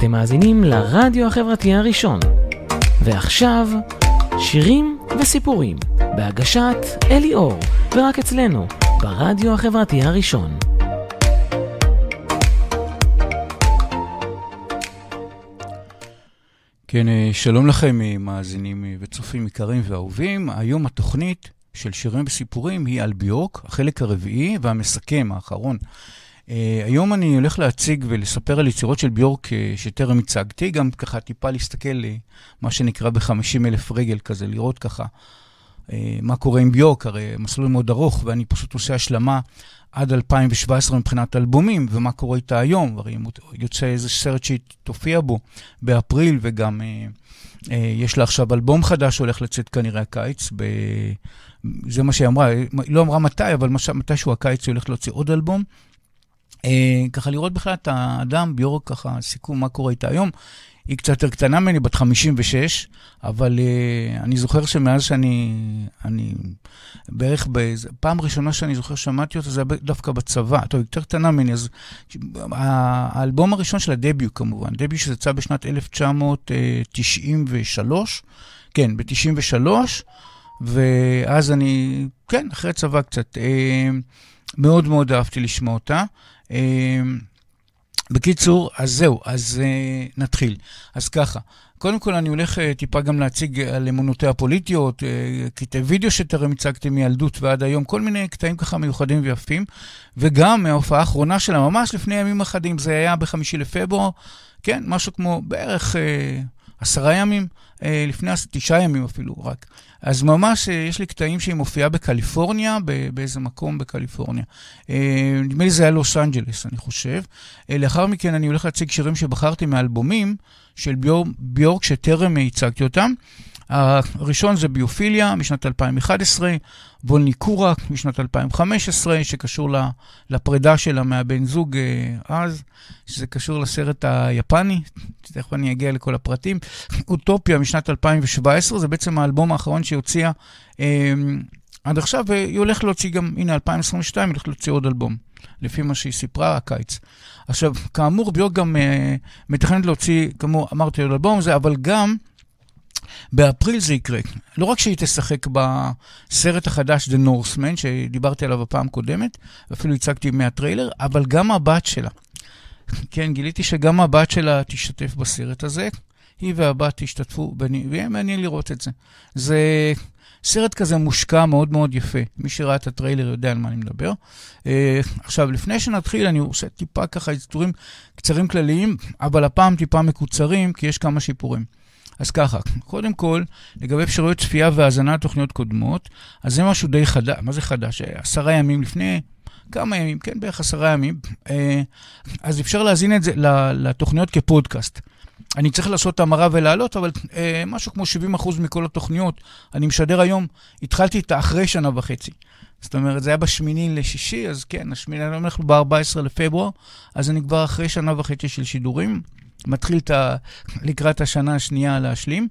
אתם מאזינים לרדיו החברתי הראשון. ועכשיו, שירים וסיפורים, בהגשת אלי אור, ורק אצלנו, ברדיו החברתי הראשון. כן, אה, שלום לכם, אה, מאזינים אה, וצופים יקרים ואהובים. היום התוכנית של שירים וסיפורים היא על ביורק, החלק הרביעי והמסכם, האחרון. Uh, היום אני הולך להציג ולספר על יצירות של ביורק uh, שטרם הצגתי, גם ככה טיפה להסתכל, uh, מה שנקרא ב-50 אלף רגל כזה, לראות ככה uh, מה קורה עם ביורק, הרי מסלול מאוד ארוך, ואני פשוט עושה השלמה עד 2017 מבחינת אלבומים, ומה קורה איתה היום, הרי יוצא איזה סרט שהיא תופיע בו באפריל, וגם uh, uh, יש לה עכשיו אלבום חדש שהולך לצאת כנראה הקיץ, ב... זה מה שהיא אמרה, היא לא אמרה מתי, אבל מתישהו הקיץ היא הולכת להוציא עוד אלבום. אה, ככה לראות בכלל את האדם, ביורק ככה, סיכום מה קורה איתה היום. היא קצת יותר קטנה ממני, בת 56, אבל uh, אני זוכר שמאז שאני, אני בערך, באיזה, פעם ראשונה שאני זוכר שמעתי אותה, זה היה דווקא בצבא. טוב, היא יותר קטנה ממני, אז האלבום הראשון של הדביוט כמובן, דביוט שיצא בשנת 1993, כן, ב-93, ואז אני, כן, אחרי צבא קצת, אה, מאוד מאוד אהבתי לשמוע אותה. אמ, בקיצור, אז זהו, אז uh, נתחיל. אז ככה, קודם כל אני הולך uh, טיפה גם להציג על אמונותיה הפוליטיות, uh, קטעי וידאו שטרם הצגתי מילדות ועד היום, כל מיני קטעים ככה מיוחדים ויפים, וגם מההופעה האחרונה שלה, ממש לפני ימים אחדים, זה היה בחמישי לפברואר, כן, משהו כמו בערך... עשרה ימים, אה, לפני תשעה ימים אפילו רק. אז ממש אה, יש לי קטעים שהיא מופיעה בקליפורניה, באיזה מקום בקליפורניה. אה, נדמה לי זה היה לוס אנג'לס, אני חושב. לאחר מכן אני הולך להציג שירים שבחרתי מאלבומים של ביורק שטרם הצגתי אותם. הראשון זה ביופיליה משנת 2011, וולניקורה משנת 2015, שקשור לפרידה שלה מהבן זוג אה, אז, שזה קשור לסרט היפני, תכף אני אגיע לכל הפרטים. אוטופיה משנת 2017, זה בעצם האלבום האחרון שהיא הוציאה אה, עד עכשיו, והיא הולכת להוציא גם, הנה, 2022, היא הולכת להוציא עוד אלבום, לפי מה שהיא סיפרה, הקיץ. עכשיו, כאמור, ביוק גם אה, מתכננת להוציא, כמו אמרתי, אלבום הזה, אבל גם... באפריל זה יקרה. לא רק שהיא תשחק בסרט החדש The Northman, שדיברתי עליו בפעם הקודמת, ואפילו הצגתי מהטריילר, אבל גם הבת שלה. כן, גיליתי שגם הבת שלה תשתתף בסרט הזה. היא והבת השתתפו, ויהיה מעניין לראות את זה. זה סרט כזה מושקע מאוד מאוד יפה. מי שראה את הטריילר יודע על מה אני מדבר. Uh, עכשיו, לפני שנתחיל, אני עושה טיפה ככה איסטורים קצרים כלליים, אבל הפעם טיפה מקוצרים, כי יש כמה שיפורים. אז ככה, קודם כל, לגבי אפשרויות צפייה והאזנה לתוכניות קודמות, אז זה משהו די חדש, מה זה חדש? עשרה ימים לפני, כמה ימים, כן, בערך עשרה ימים, אה, אז אפשר להזין את זה לתוכניות כפודקאסט. אני צריך לעשות המרה ולעלות, אבל אה, משהו כמו 70% מכל התוכניות, אני משדר היום, התחלתי איתה אחרי שנה וחצי. זאת אומרת, זה היה בשמיני לשישי, אז כן, השמיני, אנחנו ב-14 לפברואר, אז אני כבר אחרי שנה וחצי של שידורים. מתחיל ה... לקראת השנה השנייה להשלים.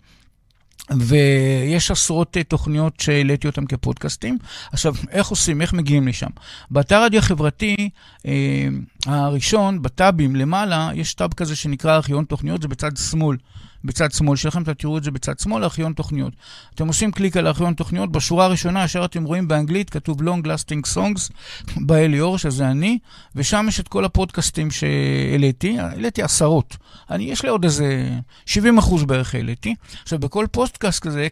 ויש עשרות אה, תוכניות שהעליתי אותן כפודקאסטים. עכשיו, איך עושים? איך מגיעים לשם? באתר רדיו החברתי אה, הראשון, בטאבים למעלה, יש טאב כזה שנקרא ארכיון תוכניות, זה בצד שמאל. בצד שמאל שלכם, אתם תראו את זה בצד שמאל, ארכיון תוכניות. אתם עושים קליק על ארכיון תוכניות, בשורה הראשונה, אשר אתם רואים באנגלית, כתוב Long Lasting Songs, באליאור, שזה אני, ושם יש את כל הפודקאסטים שהעליתי, העליתי עשרות. אני, יש לי עוד איזה 70 אחוז בערך העליתי. עכשיו, בכל פודקאסט כזה,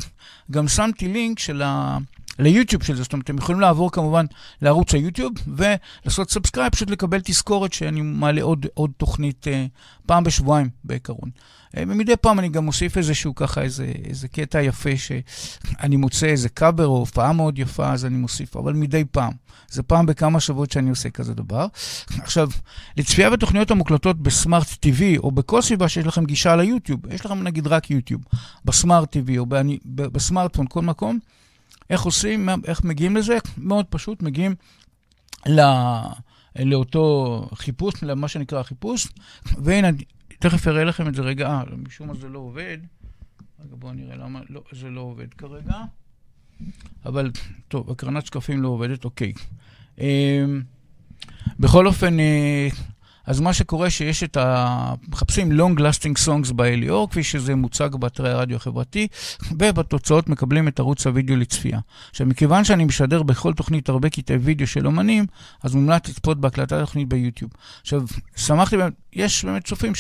גם שמתי לינק של ה... ליוטיוב של זה, זאת אומרת, אתם יכולים לעבור כמובן לערוץ היוטיוב ולעשות subscribe, פשוט לקבל תזכורת שאני מעלה עוד, עוד תוכנית אה, פעם בשבועיים בעיקרון. אה, ומדי פעם אני גם מוסיף איזשהו ככה, איזה, איזה קטע יפה שאני מוצא איזה קאבר או הופעה מאוד יפה, אז אני מוסיף, אבל מדי פעם. זה פעם בכמה שבועות שאני עושה כזה דבר. עכשיו, לצפייה בתוכניות המוקלטות בסמארט TV או בכל סביבה שיש לכם גישה ליוטיוב, יש לכם נגיד רק יוטיוב, בסמארט TV או בסמארטפון, כל מקום, איך עושים, איך מגיעים לזה? מאוד פשוט, מגיעים לא, לאותו חיפוש, למה שנקרא חיפוש, והנה, תכף אראה לכם את זה רגע, אה, משום מה זה לא עובד. רגע, בואו נראה למה לא, זה לא עובד כרגע. אבל, טוב, הקרנת שקפים לא עובדת, אוקיי. אה, בכל אופן, אה, אז מה שקורה שיש את ה... מחפשים long lasting songs ב-LEO, כפי שזה מוצג באתרי הרדיו החברתי, ובתוצאות מקבלים את ערוץ הוידאו לצפייה. עכשיו, מכיוון שאני משדר בכל תוכנית הרבה קטעי וידאו של אומנים, אז מומלץ לצפות בהקלטת התוכנית ביוטיוב. עכשיו, שמחתי, יש באמת צופים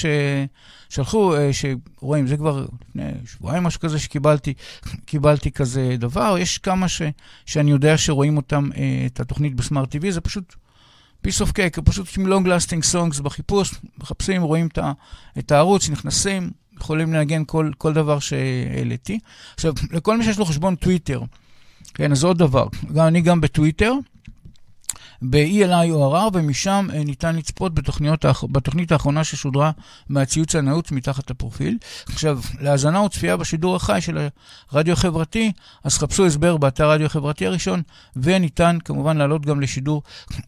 ששלחו, אה, שרואים, זה כבר לפני שבועיים משהו כזה שקיבלתי, קיבלתי כזה דבר. יש כמה ש, שאני יודע שרואים אותם, אה, את התוכנית בסמארט TV, זה פשוט... piece of cake, פשוט עם long lasting songs בחיפוש, מחפשים, רואים את הערוץ, נכנסים, יכולים לנגן כל, כל דבר שהעליתי. עכשיו, לכל מי שיש לו חשבון טוויטר, כן, אז עוד דבר, גם אני גם בטוויטר, ב-ELI ORR, ומשם אה, ניתן לצפות בתוכניות, בתוכנית האחרונה ששודרה מהציוץ הנעוץ מתחת לפרופיל. עכשיו, להאזנה וצפייה בשידור החי של הרדיו החברתי, אז חפשו הסבר באתר הרדיו החברתי הראשון, וניתן כמובן לעלות גם לשידור,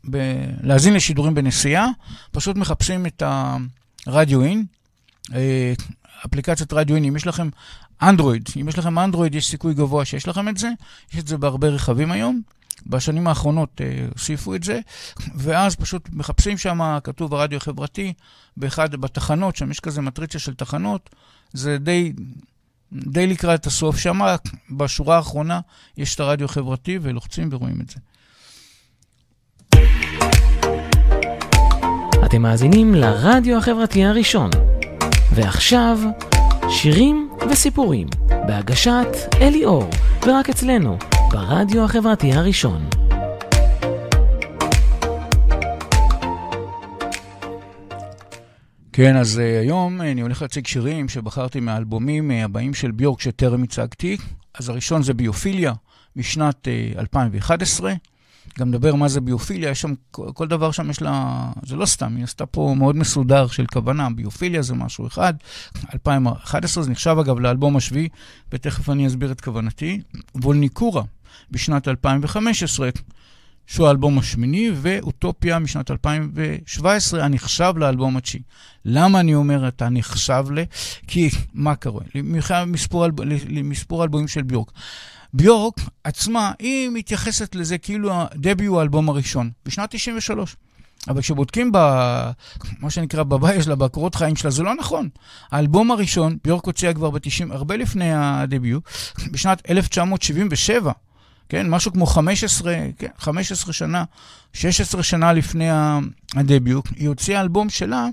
ב- להאזין לשידורים בנסיעה. פשוט מחפשים את הרדיו אין. אה, אפליקציית רדיו אין, אם יש לכם אנדרואיד, אם יש לכם אנדרואיד, יש סיכוי גבוה שיש לכם את זה. יש את זה בהרבה רכבים היום. בשנים האחרונות אה, הוסיפו את זה, ואז פשוט מחפשים שם, כתוב הרדיו החברתי, באחד, בתחנות, שם יש כזה מטריציה של תחנות, זה די, די לקראת הסוף שם, בשורה האחרונה יש את הרדיו החברתי, ולוחצים ורואים את זה. אתם מאזינים לרדיו החברתי הראשון. ועכשיו, שירים וסיפורים, בהגשת אלי אור, ורק אצלנו, ברדיו החברתי הראשון. כן, אז uh, היום uh, אני הולך להציג שירים שבחרתי מהאלבומים uh, הבאים של ביורק שטרם הצגתי. אז הראשון זה ביופיליה משנת uh, 2011. גם נדבר מה זה ביופיליה, יש שם, כל דבר שם יש לה, זה לא סתם, היא עשתה פה מאוד מסודר של כוונה, ביופיליה זה משהו אחד, 2011 זה נחשב אגב לאלבום השביעי, ותכף אני אסביר את כוונתי, וולניקורה בשנת 2015, שהוא האלבום השמיני, ואוטופיה משנת 2017, הנחשב לאלבום התשיעי. למה אני אומר אתה נחשב ל... כי, מה קורה? למספור, למספור אלבומים של ביורק. ביורק עצמה, היא מתייחסת לזה כאילו הדבי הוא האלבום הראשון, בשנת 93. אבל כשבודקים ב... מה שנקרא בבית שלה, בקורות חיים שלה, זה לא נכון. האלבום הראשון, ביורק הוציאה כבר ב-90, הרבה לפני הדביוט, בשנת 1977. כן, משהו כמו 15, כן, 15 שנה, 16 שנה לפני הדביוט, היא הוציאה אלבום שלה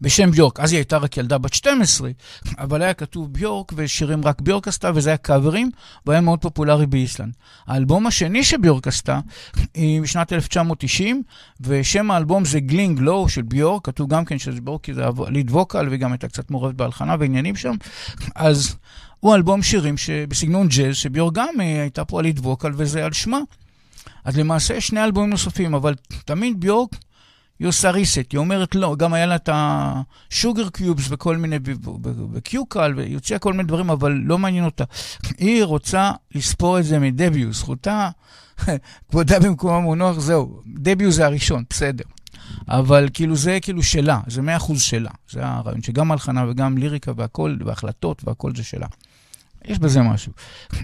בשם ביורק. אז היא הייתה רק ילדה בת 12, אבל היה כתוב ביורק ושירים רק ביורק עשתה, וזה היה קאברים, והוא היה מאוד פופולרי באיסלנד. האלבום השני שביורק עשתה היא משנת 1990, ושם האלבום זה Gling-Gló של ביורק, כתוב גם כן שזה ביורק, כי זה lead vocal, וגם הייתה קצת מעורבת בהלחנה ועניינים שם. אז הוא אלבום שירים בסגנון ג'אז, שביורק גם אה, הייתה פה על lead vocal, וזה על שמה. אז למעשה יש שני אלבומים נוספים, אבל תמיד ביורק היא עושה reset, היא אומרת לא, גם היה לה את ה Sugarcubes וכל מיני, ו Kukl, והיא הוציאה כל מיני דברים, אבל לא מעניין אותה. היא רוצה לספור את זה מ Debut, זכותה, כבודה במקומה מונוח, זהו, דביוט זה הראשון, בסדר. אבל כאילו זה כאילו שלה, זה מאה אחוז שלה. זה הרעיון שגם הלחנה וגם ליריקה והכל, והחלטות והכל זה שלה. יש בזה משהו.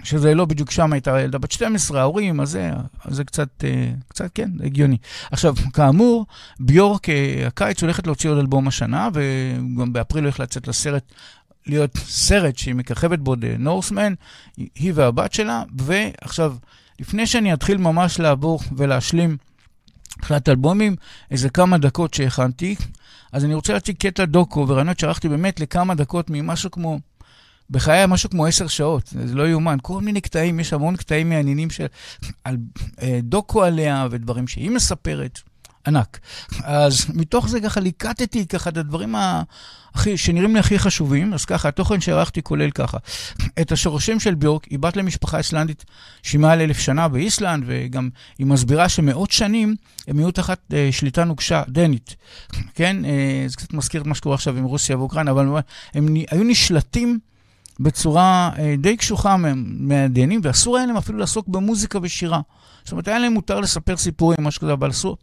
שזה לא בדיוק שם הייתה ילדה בת 12, ההורים, אז זה, זה קצת, אה, קצת, כן, הגיוני. עכשיו, כאמור, ביורק אה, הקיץ הולכת להוציא עוד אלבום השנה, וגם באפריל הולך לצאת לסרט, להיות סרט שהיא מככבת בו, The Northman, היא והבת שלה, ועכשיו, לפני שאני אתחיל ממש לעבור ולהשלים תחילת אלבומים, איזה כמה דקות שהכנתי, אז אני רוצה להציג קטע דוקו ורעיונות שערכתי באמת לכמה דקות ממשהו כמו בחיי משהו כמו עשר שעות, זה לא יאומן. כל מיני קטעים, יש המון קטעים מעניינים של על, אה, דוקו עליה ודברים שהיא מספרת. ענק. אז מתוך זה ככה ליקטתי ככה את הדברים הכי, שנראים לי הכי חשובים, אז ככה, התוכן שערכתי כולל ככה. את השורשים של ביורק, היא בת למשפחה איסלנדית שהיא מעל אלף שנה באיסלנד, וגם היא מסבירה שמאות שנים הם היו תחת אה, שליטה נוקשה דנית. כן, אה, זה קצת מזכיר את מה שקורה עכשיו עם רוסיה ואוקראינה, אבל הם היו נשלטים בצורה אה, די קשוחה מהדיינים, ואסור היה להם אפילו לעסוק במוזיקה ושירה. זאת אומרת, היה להם מותר לספר סיפורים, משהו כזה, אבל אסור,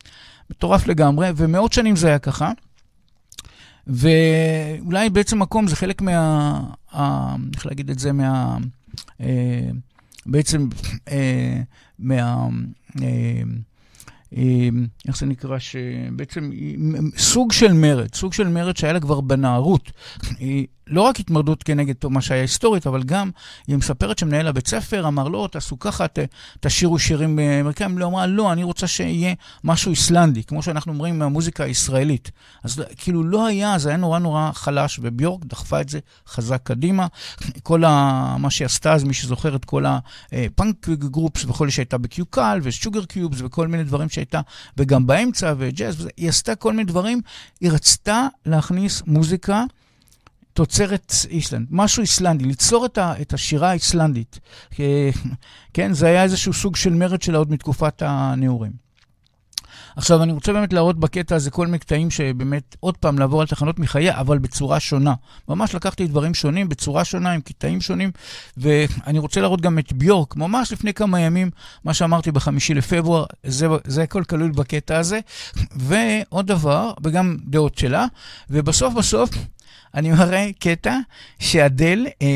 מטורף לגמרי, ומאות שנים זה היה ככה. ואולי בעצם מקום זה חלק מה... ה, איך להגיד את זה? מה... אה, בעצם אה, מה... אה, איך זה נקרא, שבעצם סוג של מרד, סוג של מרד שהיה לה כבר בנערות. לא רק התמרדות כנגד מה שהיה היסטורית, אבל גם היא מספרת שמנהל הבית ספר אמר, לא, תעשו ככה, ת, תשאירו שירים אמריקאים. היא אמרה, לא, אני רוצה שיהיה משהו איסלנדי, כמו שאנחנו אומרים מהמוזיקה הישראלית. אז כאילו לא היה, זה היה נורא נורא חלש, וביורק דחפה את זה חזק קדימה. כל ה, מה שהיא עשתה, אז מי שזוכר את כל הפאנק גרופס וכל שהייתה בקיוקל, ושוגר קיובס וכל מיני דברים שהייתה, וגם באמצע, וג'אז, היא עשתה כל מיני דברים. היא רצתה להכניס מוזיקה. תוצרת איסלנד, משהו איסלנדי, ליצור את, ה, את השירה האיסלנדית. כן, זה היה איזשהו סוג של מרד שלה עוד מתקופת הנעורים. עכשיו, אני רוצה באמת להראות בקטע הזה כל מיני קטעים שבאמת, עוד פעם, לעבור על תחנות מחיי, אבל בצורה שונה. ממש לקחתי דברים שונים, בצורה שונה, עם קטעים שונים, ואני רוצה להראות גם את ביורק, ממש לפני כמה ימים, מה שאמרתי בחמישי לפברואר, זה, זה הכל כלול בקטע הזה. ועוד דבר, וגם דעות שלה, ובסוף בסוף, אני מראה קטע שאדל, אה,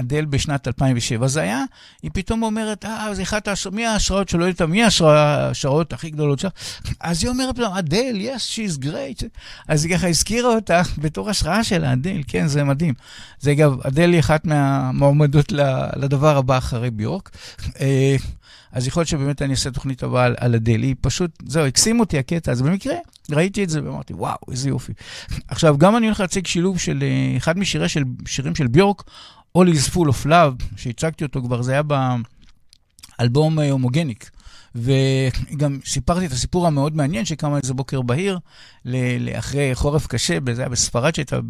אדל בשנת 2007 זה היה, היא פתאום אומרת, אה, זה אחת ההשראות, מי ההשראות שלא יודעת, מי ההשראות הכי גדולות שלך? אז היא אומרת פתאום, אדל, yes, she's great. אז היא ככה הזכירה אותה בתור השראה של אדל, כן, זה מדהים. זה אגב, אדל היא אחת מהמועמדות לדבר הבא אחרי ביורק. אה, אז יכול להיות שבאמת אני אעשה תוכנית הבאה על, על הדלי. פשוט, זהו, הקסים אותי הקטע הזה. במקרה, ראיתי את זה ואמרתי, וואו, איזה יופי. עכשיו, גם אני הולך להציג שילוב של uh, אחד משירים של, של ביורק, All is full of love, שהצגתי אותו כבר, זה היה באלבום הומוגניק. וגם סיפרתי את הסיפור המאוד מעניין שקמה איזה בוקר בהיר, אחרי חורף קשה, זה היה בספרד שהייתה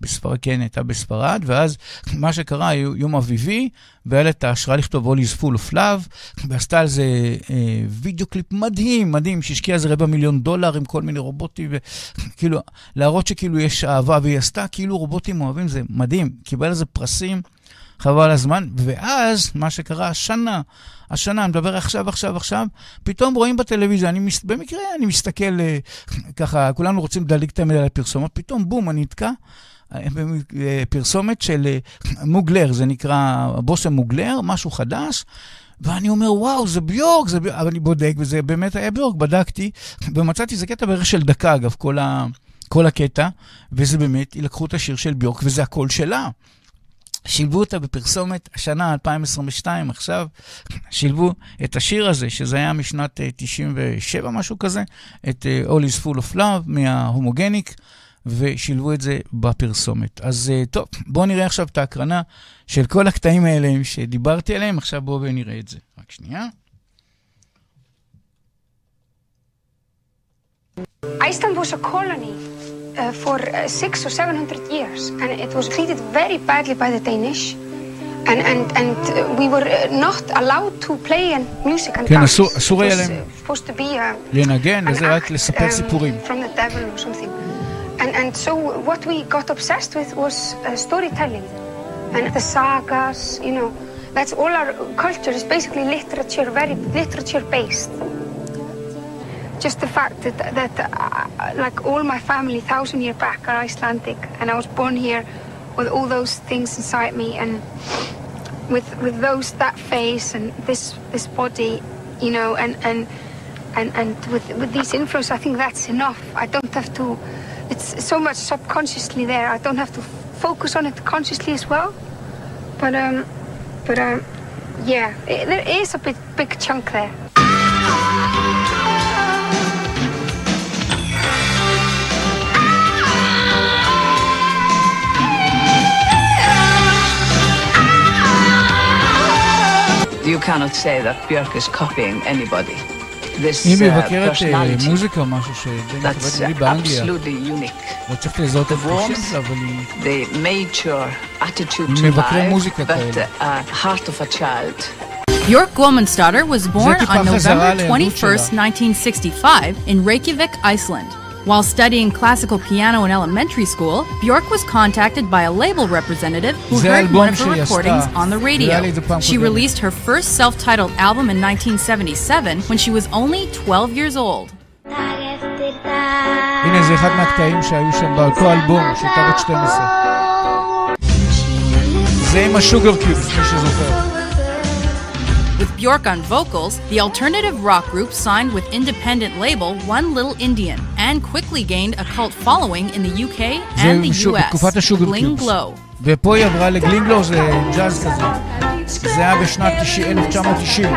בספרד, כן, הייתה בספרד, ואז מה שקרה, יום אביבי, והיה לה את ההשראה לכתוב All is full of love, ועשתה על זה אה, וידאו קליפ מדהים, מדהים, שהשקיע איזה רבע מיליון דולר עם כל מיני רובוטים, וכאילו, להראות שכאילו יש אהבה, והיא עשתה כאילו רובוטים אוהבים, זה מדהים, קיבל על זה פרסים. חבל הזמן, ואז מה שקרה השנה, השנה, אני מדבר עכשיו, עכשיו, עכשיו, פתאום רואים בטלוויזיה, אני מס... במקרה אני מסתכל אה, ככה, כולנו רוצים לדליק את המילה לפרסומות, פתאום בום, אני נתקע. אה, פרסומת של אה, מוגלר, זה נקרא בושם מוגלר, משהו חדש. ואני אומר, וואו, זה ביורק, זה ביורק, אבל אני בודק, וזה באמת היה ביורק, בדקתי, ומצאתי, זה קטע בערך של דקה, אגב, כל, ה, כל הקטע, וזה באמת, לקחו את השיר של ביורק, וזה הקול שלה. שילבו אותה בפרסומת השנה 2022, עכשיו שילבו את השיר הזה, שזה היה משנת 97, אה, משהו כזה, את uh, All is full of love מההומוגניק, ושילבו את זה בפרסומת. אז uh, טוב, בואו נראה עכשיו את ההקרנה של כל הקטעים האלה שדיברתי עליהם, עכשיו בואו ונראה את זה. רק שנייה. Was a colony. uh, for uh, six or seven hundred years, and it was treated very badly by the Danish. And, and, and uh, we were uh, not allowed to play and music and dance. It was uh, supposed to be a, לנגן, וזה רק לספר סיפורים. From the devil or something. And, and so what we got obsessed with was uh, storytelling. And the sagas, you know, that's all our culture is basically literature, very literature based just the fact that, that uh, like all my family thousand year back are Icelandic and I was born here with all those things inside me and with with those that face and this this body you know and and and, and with with these influences I think that's enough. I don't have to it's so much subconsciously there. I don't have to focus on it consciously as well. But um but um yeah it, there is a big big chunk there you cannot say that Björk is copying anybody. This uh, personality, מוזיקה, משהו ש... that's uh, absolutely unique. The warmth, the mature attitude to life, but the uh, heart of a child. York Glomanstadter was born on November 21, 1965 in Reykjavik, Iceland. While studying classical piano in elementary school, Bjork was contacted by a label representative who heard one of her recordings on the radio. She released her first self titled album in 1977 when she was only 12 years old. הנה זה אחד מהקטעים שהיו שם באותו אלבום, שהייתה בת 12. זה עם השוגר קיובס, מי שזוכר. With Bjork on vocals, the alternative rock group signed with independent label One Little Indian and quickly gained a cult following in the UK and the שו- US. בתקופת השוגר Bling קיובס. Glow. ופה היא עברה לגלינגלו, זה ג'אז כזה. זה היה בשנת 90, 1990.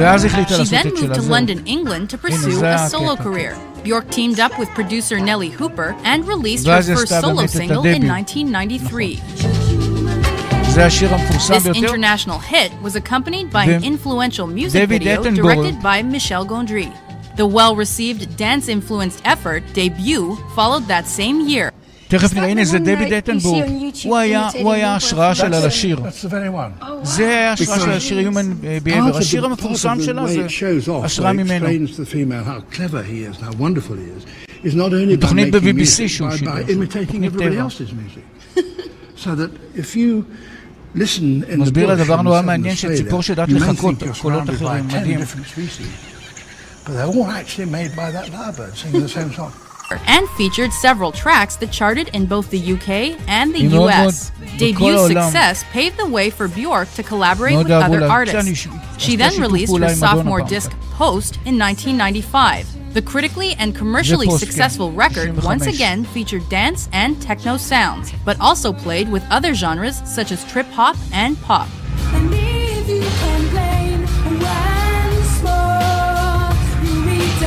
ואז החליטה She לעשות then את moved שלה. to זהו. London, England to pursue זה a הקטע. solo career. Bjork teamed up with producer Nellie Hooper and released her ואז היא first עשתה solo באמת את single in הדביוט. 1993. זה השיר המפורסם This ביותר. international hit was accompanied by an ו- influential music David video Attenborough. directed by Michel Gondry. The well-received dance-influenced effort debut followed that same year. תכף נראה, הנה זה דויד אטנבורג. You see on YouTube הוא היה- imitating הוא היה people ההשראה from- שלה לשיר. That's the very one. זה ההשראה של השיר Human Behavior. השיר המפורסם שלה זה השראה ממנו. explains to the female how clever he is and how wonderful he is, is not only by תוכנית making ב-BBC music, שהוא by, שידר. by imitating תוכנית everybody טבע. else's music. so that if you listen in the מסביר לה bush דבר in נורא southern מעניין Australia, שציפור שיודעת you may לחכות, think you're קולות surrounded by אחרים, 10 מדהים. different species, but they're all actually made by that lyrebird singing the same song. and featured several tracks that charted in both the UK and the היא מאוד מאוד US. בכל Debut העולם. success paved the way for Bjork to collaborate מאוד with אהבו other לה. artists. אני ש- She עשתה then שיתוף released פעולה her עם מדונה sophomore פעם disc אחת. Post in 1995. The critically and commercially successful record once again featured dance and techno sounds, but also played with other genres such as trip hop and pop.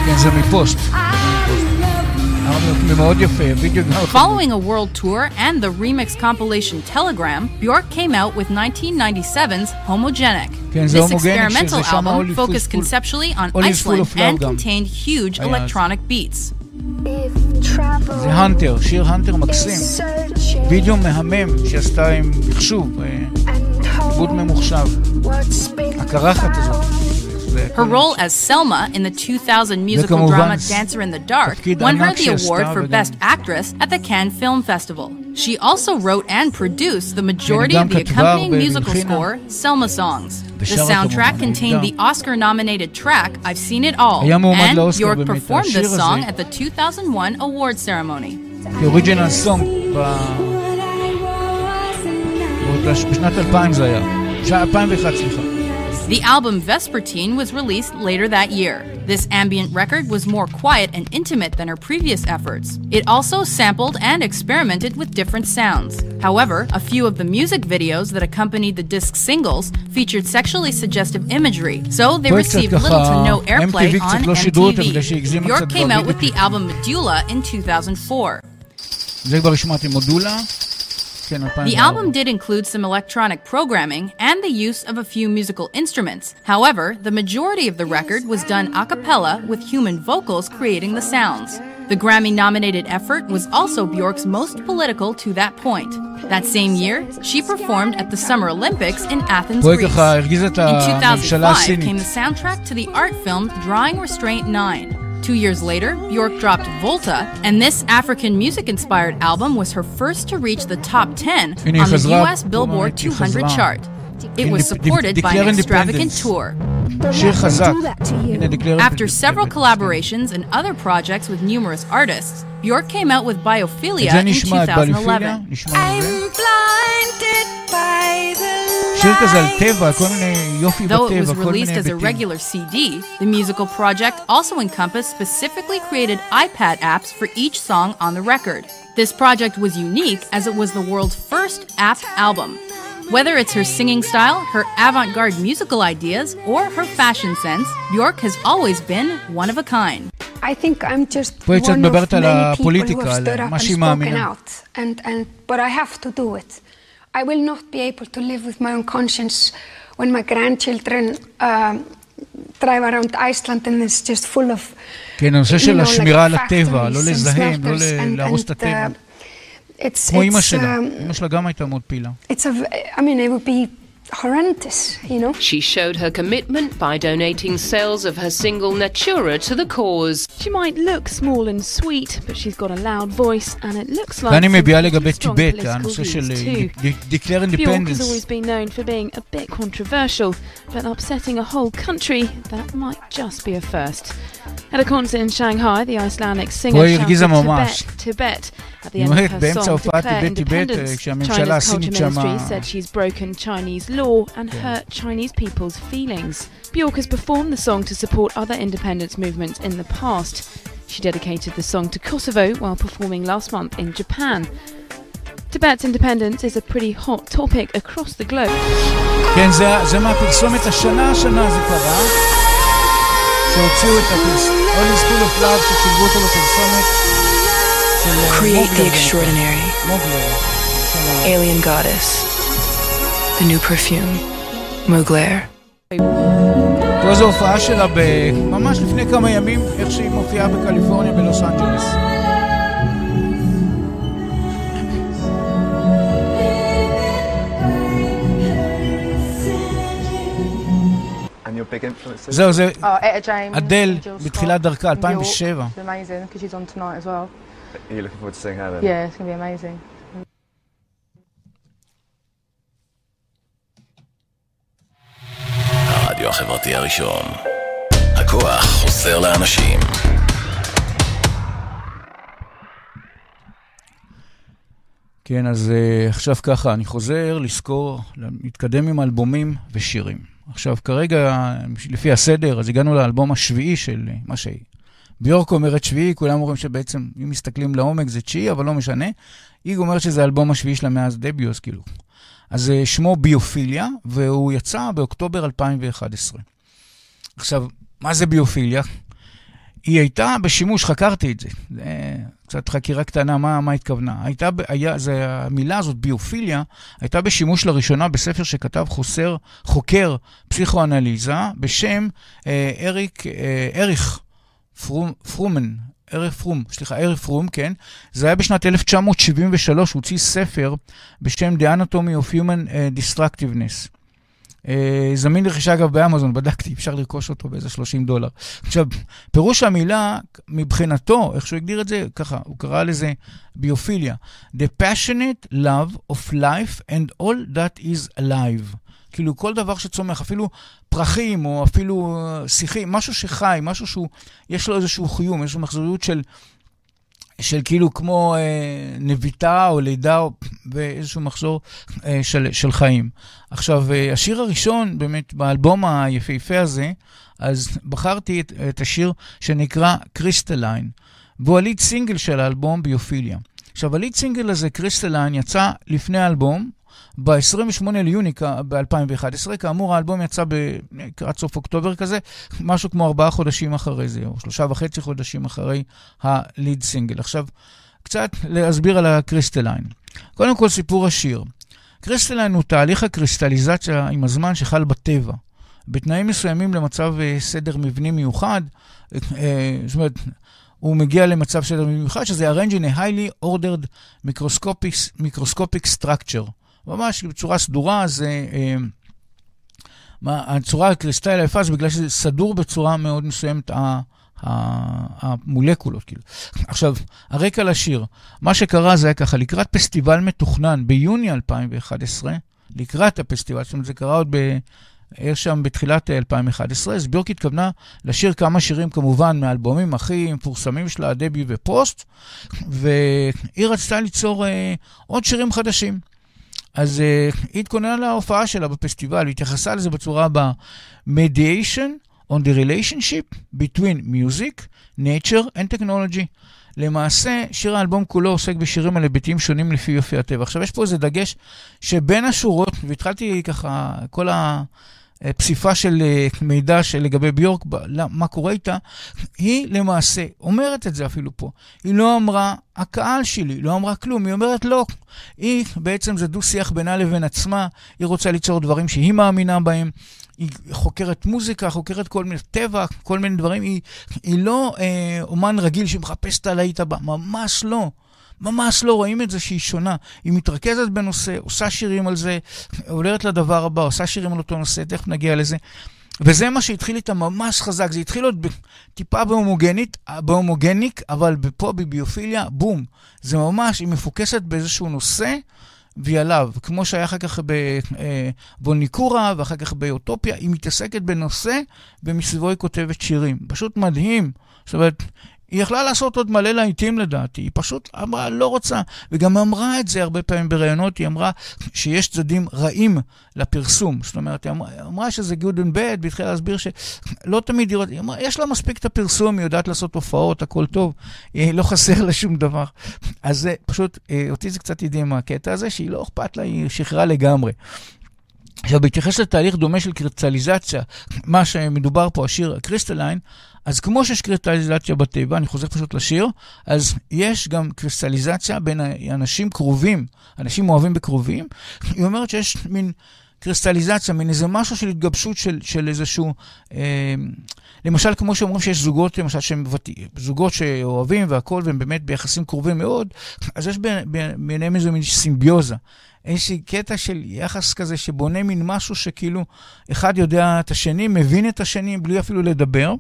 Benjamin Post. Following a world tour and the remix compilation Telegram, Bjork came out with 1997's Homogenic. כן, זה This הומוגניק, experimental שזה שם album Olive focused Full- conceptually on Olive Full Iceland of Love and גם. contained huge היה אז. electronic beats. זה הנטר, שיר הנטר מקסים. וידאו מהמם שעשתה עם מחשוב, אה, עיבוד ממוחשב. הקרחת הזאת. זה Her role as Selma in the 2000 musical וכמובן, drama Dancer in the Dark תפקיד won her ענק the שעשתה award for וגם- Best Actress at the Cannes Film Festival. She also wrote and produced the majority וגם of the כתבה accompanying הרבה musical והלחינה. score, Selma songs. The ושרה soundtrack כמובן, contained the נהדר. Oscar-nominated track "I've Seen It All," היה מועמד and לאוסקר Bjork באמת, performed השיר this הזה. song at the 2001 award ceremony. כאוריג'ינל סונג בשנת 2000 זה היה. שנת 2001, סליחה. The album Vespertine was released later that year. This ambient record was more quiet and intimate than her previous efforts. It also sampled and experimented with different sounds. However, a few of the music videos that accompanied the disc singles featured sexually suggestive imagery, so they פה קצת received little to no ככה, airplay MTV קצת on לא שידרו אותם בגלל MTV. שהגזימה Bjork קצת came out with the בווידאו. album Medulla in 2004. זה כבר השמעתי מודולה. The album did include some electronic programming and the use of a few musical instruments. However, the majority of the record was done a cappella with human vocals creating the sounds. The Grammy nominated effort was also Bjork's most political to that point. That same year, she performed at the Summer Olympics in Athens, Greece. In 2005 came the soundtrack to the art film Drawing Restraint 9. Two years later, Bjork dropped Volta, and this African music inspired album was her first to reach the top 10 on the US Billboard 200 chart. It was supported by an extravagant tour. After several collaborations and other projects with numerous artists, Bjork came out with Biophilia in 2011. נשמע את זה. I'm blinded by the שיר כזה על light. טבע, כל מיני יופי Though it was בטבע, כל released מיני as a היבטים. regular CD, the musical project also encompassed specifically created iPad apps for each song on the record. This project was unique as it was the world's first app album. Whether it's her singing style, her avant garde musical ideas, or her fashion sense, Bjork has always been one of a kind. I think I'm just פה היא קצת one of מדברת על many people who הפוליטיקה, have על stood up מה and שהיא spoken מאמינה. out. And, and, but I have to do it. I will not be able to live with my own conscience when my grandchildren um, drive around Iceland and it's just full of כן, הנושא של השמירה על הטבע, לא לזהם, לא להרוס את הטבע. uh, כמו אימא שלה, um, אימא שלה גם הייתה מאוד פעילה. I mean, it would be horrendous, you know. She showed her commitment by donating sales of her single Natura to the cause. She might look small and sweet, but she's got a loud voice, and it looks like ואני some מביעה pretty לגבי strong טיבט, political הנושא של views too. Declare Bjork has Independence. always been known for being a bit controversial, but upsetting a whole country, that might just be a first. At a concert in Shanghai, the Icelandic singer פה היא shouted הרגיזה ממש. Tibet, Tibet at the היא end אומרת, of her באמצע song, הופעת Declare טיבט טיבט, אה, Independence. כשהממשלה China's הסינית culture שמה... ministry said she's broken Chinese law and hurt Chinese people's feelings. Bjork has performed the song to support other independence movements in the past. She dedicated the song to Kosovo while performing last month in Japan. Tibet's independence is a pretty hot topic across the globe. כן, זה, זה מהפרסומת השנה, השנה זה קרה. שהוציאו את הפרסומת, All is full of love, ששילבו אותו בפרסומת של אה, Create the מוגלר. extraordinary. מוגלר. של ה- Alien Goddess. The new perfume. Mugler. פה זו הופעה שלה ב... ממש לפני כמה ימים, איך שהיא מופיעה בקליפורניה בלוס אנג'לס. זהו, זה Oh, Etta James. אדל בתחילת דרכה, New York. 2007. She's amazing because she's on tonight as well. Are you looking forward to seeing her then? Yeah, it's going to be amazing. הרדיו החברתי הראשון. הכוח חוזר לאנשים. כן, אז uh, עכשיו ככה, אני חוזר לזכור, להתקדם עם אלבומים ושירים. עכשיו, כרגע, לפי הסדר, אז הגענו לאלבום השביעי של אה, מה שהיא. ביורק אומרת שביעי, כולם אומרים שבעצם, אם מסתכלים לעומק זה תשיעי, אבל לא משנה. היא אומרת שזה האלבום השביעי שלה מאז דביו, אז כאילו. אז uh, שמו ביופיליה, והוא יצא באוקטובר 2011. עכשיו, מה זה ביופיליה? היא הייתה בשימוש, חקרתי את זה. זה קצת חקירה קטנה, מה, מה התכוונה. הייתה, היה, זה, המילה הזאת, ביופיליה, הייתה בשימוש לראשונה בספר שכתב חוסר, חוקר פסיכואנליזה בשם אה, אריק, אה, אריך פרומן, אריך פרום, סליחה, אריך פרום, כן. זה היה בשנת 1973, הוא הוציא ספר בשם The Anatomy of Human אה, Destructiveness. אה, זמין לרכישה אגב באמזון, בדקתי, אפשר לרכוש אותו באיזה 30 דולר. עכשיו, פירוש המילה, מבחינתו, איך שהוא הגדיר את זה, ככה, הוא קרא לזה ביופיליה. The passionate love of life and all that is alive. כאילו, כל דבר שצומח, אפילו פרחים, או אפילו אה, שיחים, משהו שחי, משהו שהוא, יש לו איזשהו חיום, איזושהי מחזוריות של... של כאילו כמו אה, נביטה או לידה או, ואיזשהו מחזור אה, של, של חיים. עכשיו, אה, השיר הראשון באמת באלבום היפהפה הזה, אז בחרתי את, את השיר שנקרא Crystalline, והוא ה lead single של האלבום Biophilia. עכשיו, ה lead single הזה, Crystalline, יצא לפני האלבום, ב-28 ליוני ב-2011, כאמור האלבום יצא לקראת סוף אוקטובר כזה, משהו כמו ארבעה חודשים אחרי זה, או שלושה וחצי חודשים אחרי ה lead single. עכשיו, קצת להסביר על ה Crystalline. קודם כל, סיפור השיר. Crystalline הוא תהליך הקריסטליזציה עם הזמן שחל בטבע. בתנאים מסוימים למצב אה, סדר מבני מיוחד, אה, זאת אומרת, הוא מגיע למצב סדר מבני מיוחד, שזה arrange in a highly ordered microscopic, microscopic structure. ממש בצורה סדורה, זה... אה, הצורה הקריסטל היפה זה בגלל שזה סדור בצורה מאוד מסוימת, המולקולות, כאילו. עכשיו, הרקע לשיר, מה שקרה זה היה ככה, לקראת פסטיבל מתוכנן ביוני 2011, לקראת הפסטיבל, זאת אומרת, זה קרה עוד ב... היה שם בתחילת 2011, אז ביורק התכוונה לשיר כמה שירים כמובן מהאלבומים הכי מפורסמים שלה, דבי ופוסט, והיא רצתה ליצור אה, עוד שירים חדשים. אז uh, היא התכוננה להופעה שלה בפסטיבל, והתייחסה לזה בצורה הבאה: Mediation on the relationship between music, nature and technology. למעשה, שיר האלבום כולו עוסק בשירים על היבטים שונים לפי יופי הטבע. עכשיו, יש פה איזה דגש שבין השורות, והתחלתי ככה, כל הפסיפה של אה, מידע לגבי ביורק, מה קורה איתה, היא למעשה אומרת את זה אפילו פה. היא לא אמרה, הקהל שלי, לא אמרה כלום, היא אומרת לא. היא, בעצם זה דו-שיח בינה לבין עצמה, היא רוצה ליצור דברים שהיא מאמינה בהם. היא חוקרת מוזיקה, חוקרת כל מיני טבע, כל מיני דברים. היא, היא לא אה, אומן רגיל שמחפש את הלהיט הבא, ממש לא. ממש לא רואים את זה שהיא שונה. היא מתרכזת בנושא, עושה שירים על זה, עולרת לדבר הבא, עושה שירים על אותו נושא, תכף נגיע לזה. וזה מה שהתחיל איתה ממש חזק, זה התחיל עוד טיפה בהומוגנית, בהומוגניק, אבל פה בביופיליה, בום. זה ממש, היא מפוקסת באיזשהו נושא, והיא עליו. כמו שהיה אחר כך בבוניקורה, ואחר כך באוטופיה, היא מתעסקת בנושא, ומסביבו היא כותבת שירים. פשוט מדהים זאת אומרת, היא יכלה לעשות עוד מלא להיטים לדעתי, היא פשוט אמרה, לא רוצה, וגם אמרה את זה הרבה פעמים בראיונות, היא אמרה שיש צדדים רעים לפרסום. זאת אומרת, היא אמרה, אמרה שזה good and bad, והתחילה להסביר שלא תמיד היא, היא אמרה, יש לה מספיק את הפרסום, היא יודעת לעשות הופעות, הכל טוב, היא לא חסר לה שום דבר. אז זה פשוט, אה, אותי זה קצת הדהים מהקטע הזה, שהיא לא אכפת לה, היא שחררה לגמרי. עכשיו, בהתייחס לתהליך דומה של קריסטליזציה, מה שמדובר פה, השיר Crystalline, אז כמו שיש קריסטליזציה בטבע, אני חוזר פשוט לשיר, אז יש גם קריסטליזציה בין אנשים קרובים, אנשים אוהבים בקרובים. היא אומרת שיש מין קריסטליזציה, מין איזה משהו של התגבשות של, של איזשהו... אה, למשל, כמו שאומרים שיש זוגות, למשל, שהם זוגות שאוהבים והכול, והם באמת ביחסים קרובים מאוד, אז יש ביניהם איזו מין סימביוזה. איזשהי קטע של יחס כזה שבונה מין משהו שכאילו אחד יודע את השני, מבין את השני בלי אפילו לדבר.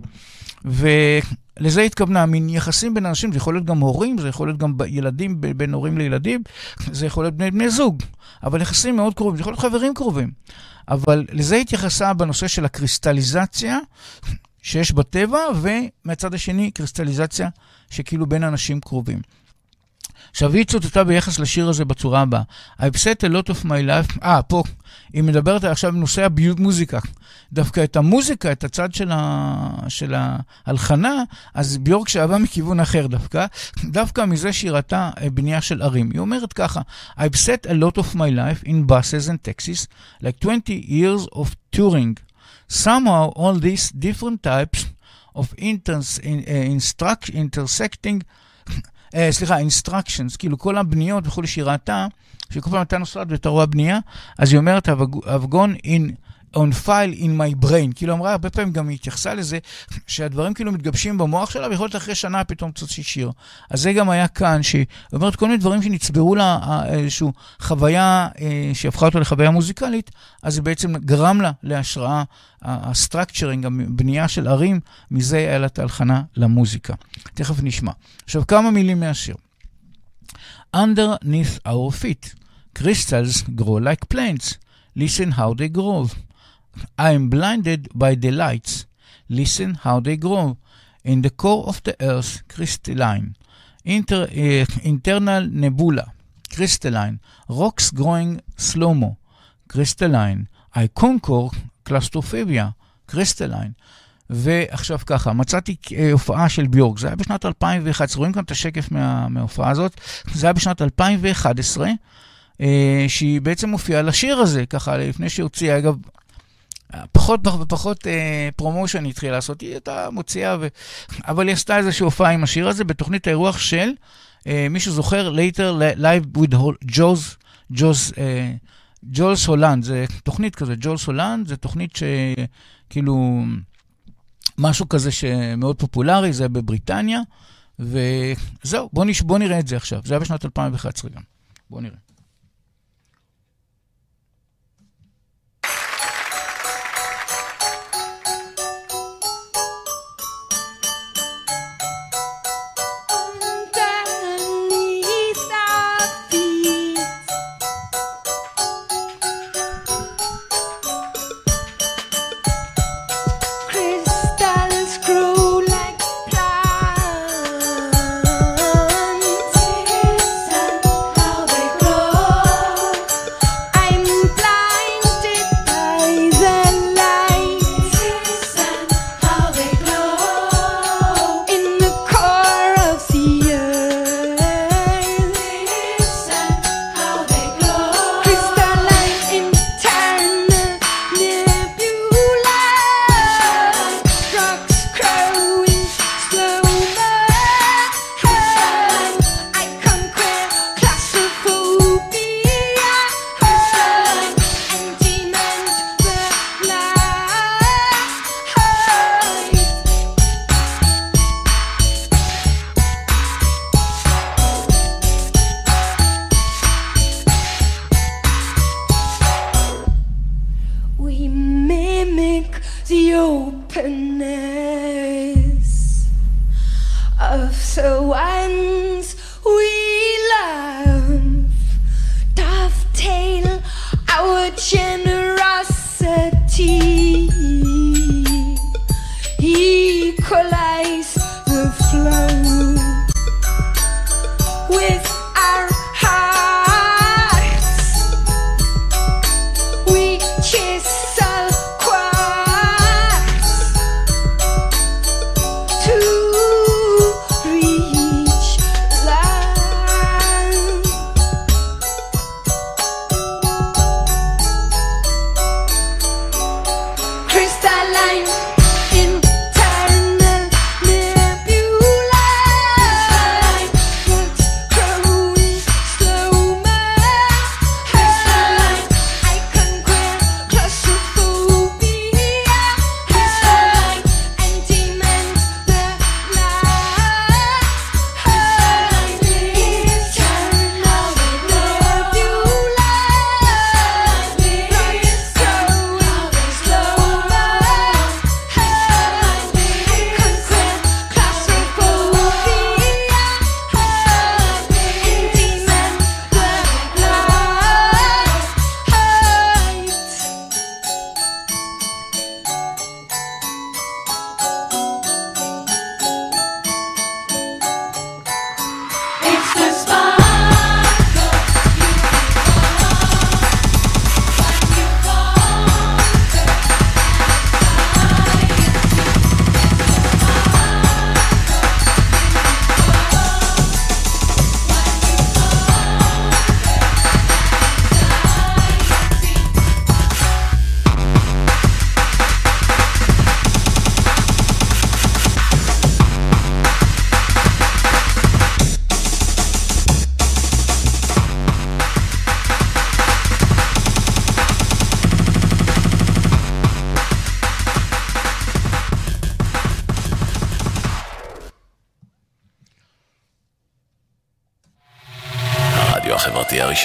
ולזה התכוונה, מין יחסים בין אנשים, זה יכול להיות גם הורים, זה יכול להיות גם ילדים בין הורים לילדים, זה יכול להיות בני, בני זוג, אבל יחסים מאוד קרובים, זה יכול להיות חברים קרובים. אבל לזה התייחסה בנושא של הקריסטליזציה שיש בטבע, ומהצד השני קריסטליזציה שכאילו בין אנשים קרובים. עכשיו, היא צוטטה ביחס לשיר הזה בצורה הבאה. I've set a lot of my life, אה, פה, היא מדברת עכשיו בנושא המוזיקה. דווקא את המוזיקה, את הצד של, ה... של ההלחנה, אז ביורק שאהבה מכיוון אחר דווקא, דווקא מזה שהיא ראתה בנייה של ערים. היא אומרת ככה, I've set a lot of my life in buses and taxis, like 20 years of touring. Somehow all these different types of inters, in, uh, instruct, intersecting uh, סליחה, instructions, כאילו כל הבניות וכולי שהיא ראתה, שכל פעם הייתה נוסעת ואתה רואה בנייה, אז היא אומרת, I've gone in, on file in my brain. כאילו אמרה, הרבה פעמים גם היא התייחסה לזה, שהדברים כאילו מתגבשים במוח שלה, ויכול להיות אחרי שנה פתאום תוציא שיר. אז זה גם היה כאן, שהיא אומרת כל מיני דברים שנצברו לה אה, איזושהי חוויה אה, שהפכה אותה לחוויה מוזיקלית, אז זה בעצם גרם לה להשראה, הסטרקצ'רינג, הבנייה של ערים, מזה היה לה את ההלחנה למוזיקה. תכף נשמע. עכשיו, כמה מילים מהשיר. Underneath our feet, crystals grow like plants. Listen how they grow. I am blinded by the lights. Listen how they grow. In the core of the earth, crystalline. Inter, uh, internal nebula, crystalline. Rocks growing slow-mo, crystalline. I conquer claustrophobia, crystalline. ועכשיו ככה, מצאתי הופעה של ביורק, זה היה בשנת 2011, רואים כאן את השקף מה, מההופעה הזאת, זה היה בשנת 2011, שהיא בעצם מופיעה לשיר הזה, ככה לפני שהיא הוציאה, אגב, פחות ופחות אה, פרומושן התחילה לעשות, היא הייתה מוציאה, ו... אבל היא עשתה איזושהי הופעה עם השיר הזה בתוכנית האירוח של, אה, מישהו זוכר, later live with ג'וז, ג'וז, אה, הולנד, זה תוכנית כזה, ג'ולס הולנד, זה תוכנית שכאילו, משהו כזה שמאוד פופולרי, זה בבריטניה, וזהו, בוא, נש... בוא נראה את זה עכשיו, זה היה בשנת 2011 גם, בוא נראה.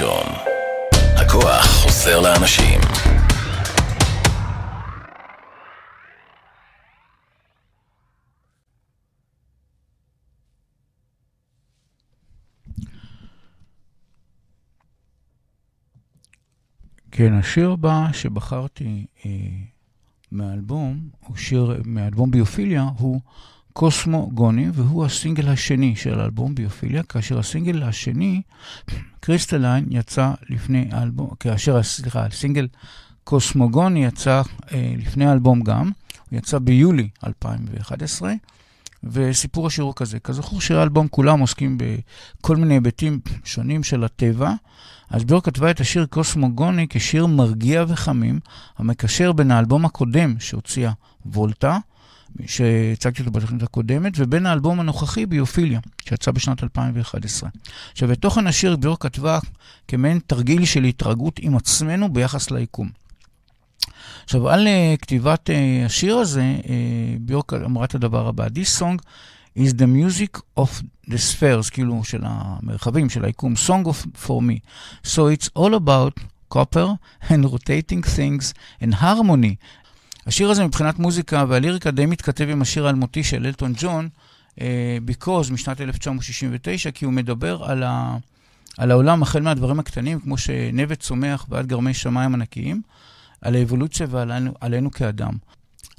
הראשון. הכוח חוזר לאנשים. כן, השיר הבא שבחרתי אה, מהאלבום, הוא שיר מהאלבום ביופיליה, הוא קוסמו גוני, והוא הסינגל השני של האלבום ביופיליה, כאשר הסינגל השני, Crystalline, יצא לפני האלבום, כאשר, סליחה, הסינגל Cosmogony יצא אה, לפני האלבום גם, הוא יצא ביולי 2011. וסיפור השיר הוא כזה. כזכור שירי האלבום כולם עוסקים בכל מיני היבטים שונים של הטבע. אז ביורק כתבה את השיר Cosmogony כשיר מרגיע וחמים, המקשר בין האלבום הקודם שהוציאה Volta, שהצגתי אותו בתוכנית הקודמת, ובין האלבום הנוכחי Biophilia, שיצא בשנת 2011. עכשיו, את תוכן השיר ביור כתבה כמעין תרגיל של התרגות עם עצמנו ביחס ליקום. עכשיו, על uh, כתיבת uh, השיר הזה, uh, ביורק אמרה את הדבר הבא: This song is the music of the spheres, כאילו של המרחבים, של היקום, song of, for me. So it's all about copper and rotating things and harmony. השיר הזה מבחינת מוזיקה והליריקה די מתכתב עם השיר האלמותי של אלטון ג'ון, uh, Because משנת 1969, כי הוא מדבר על, ה, על העולם החל מהדברים הקטנים, כמו שנבט צומח ועד גרמי שמיים ענקיים. על האבולוציה ועלינו כאדם.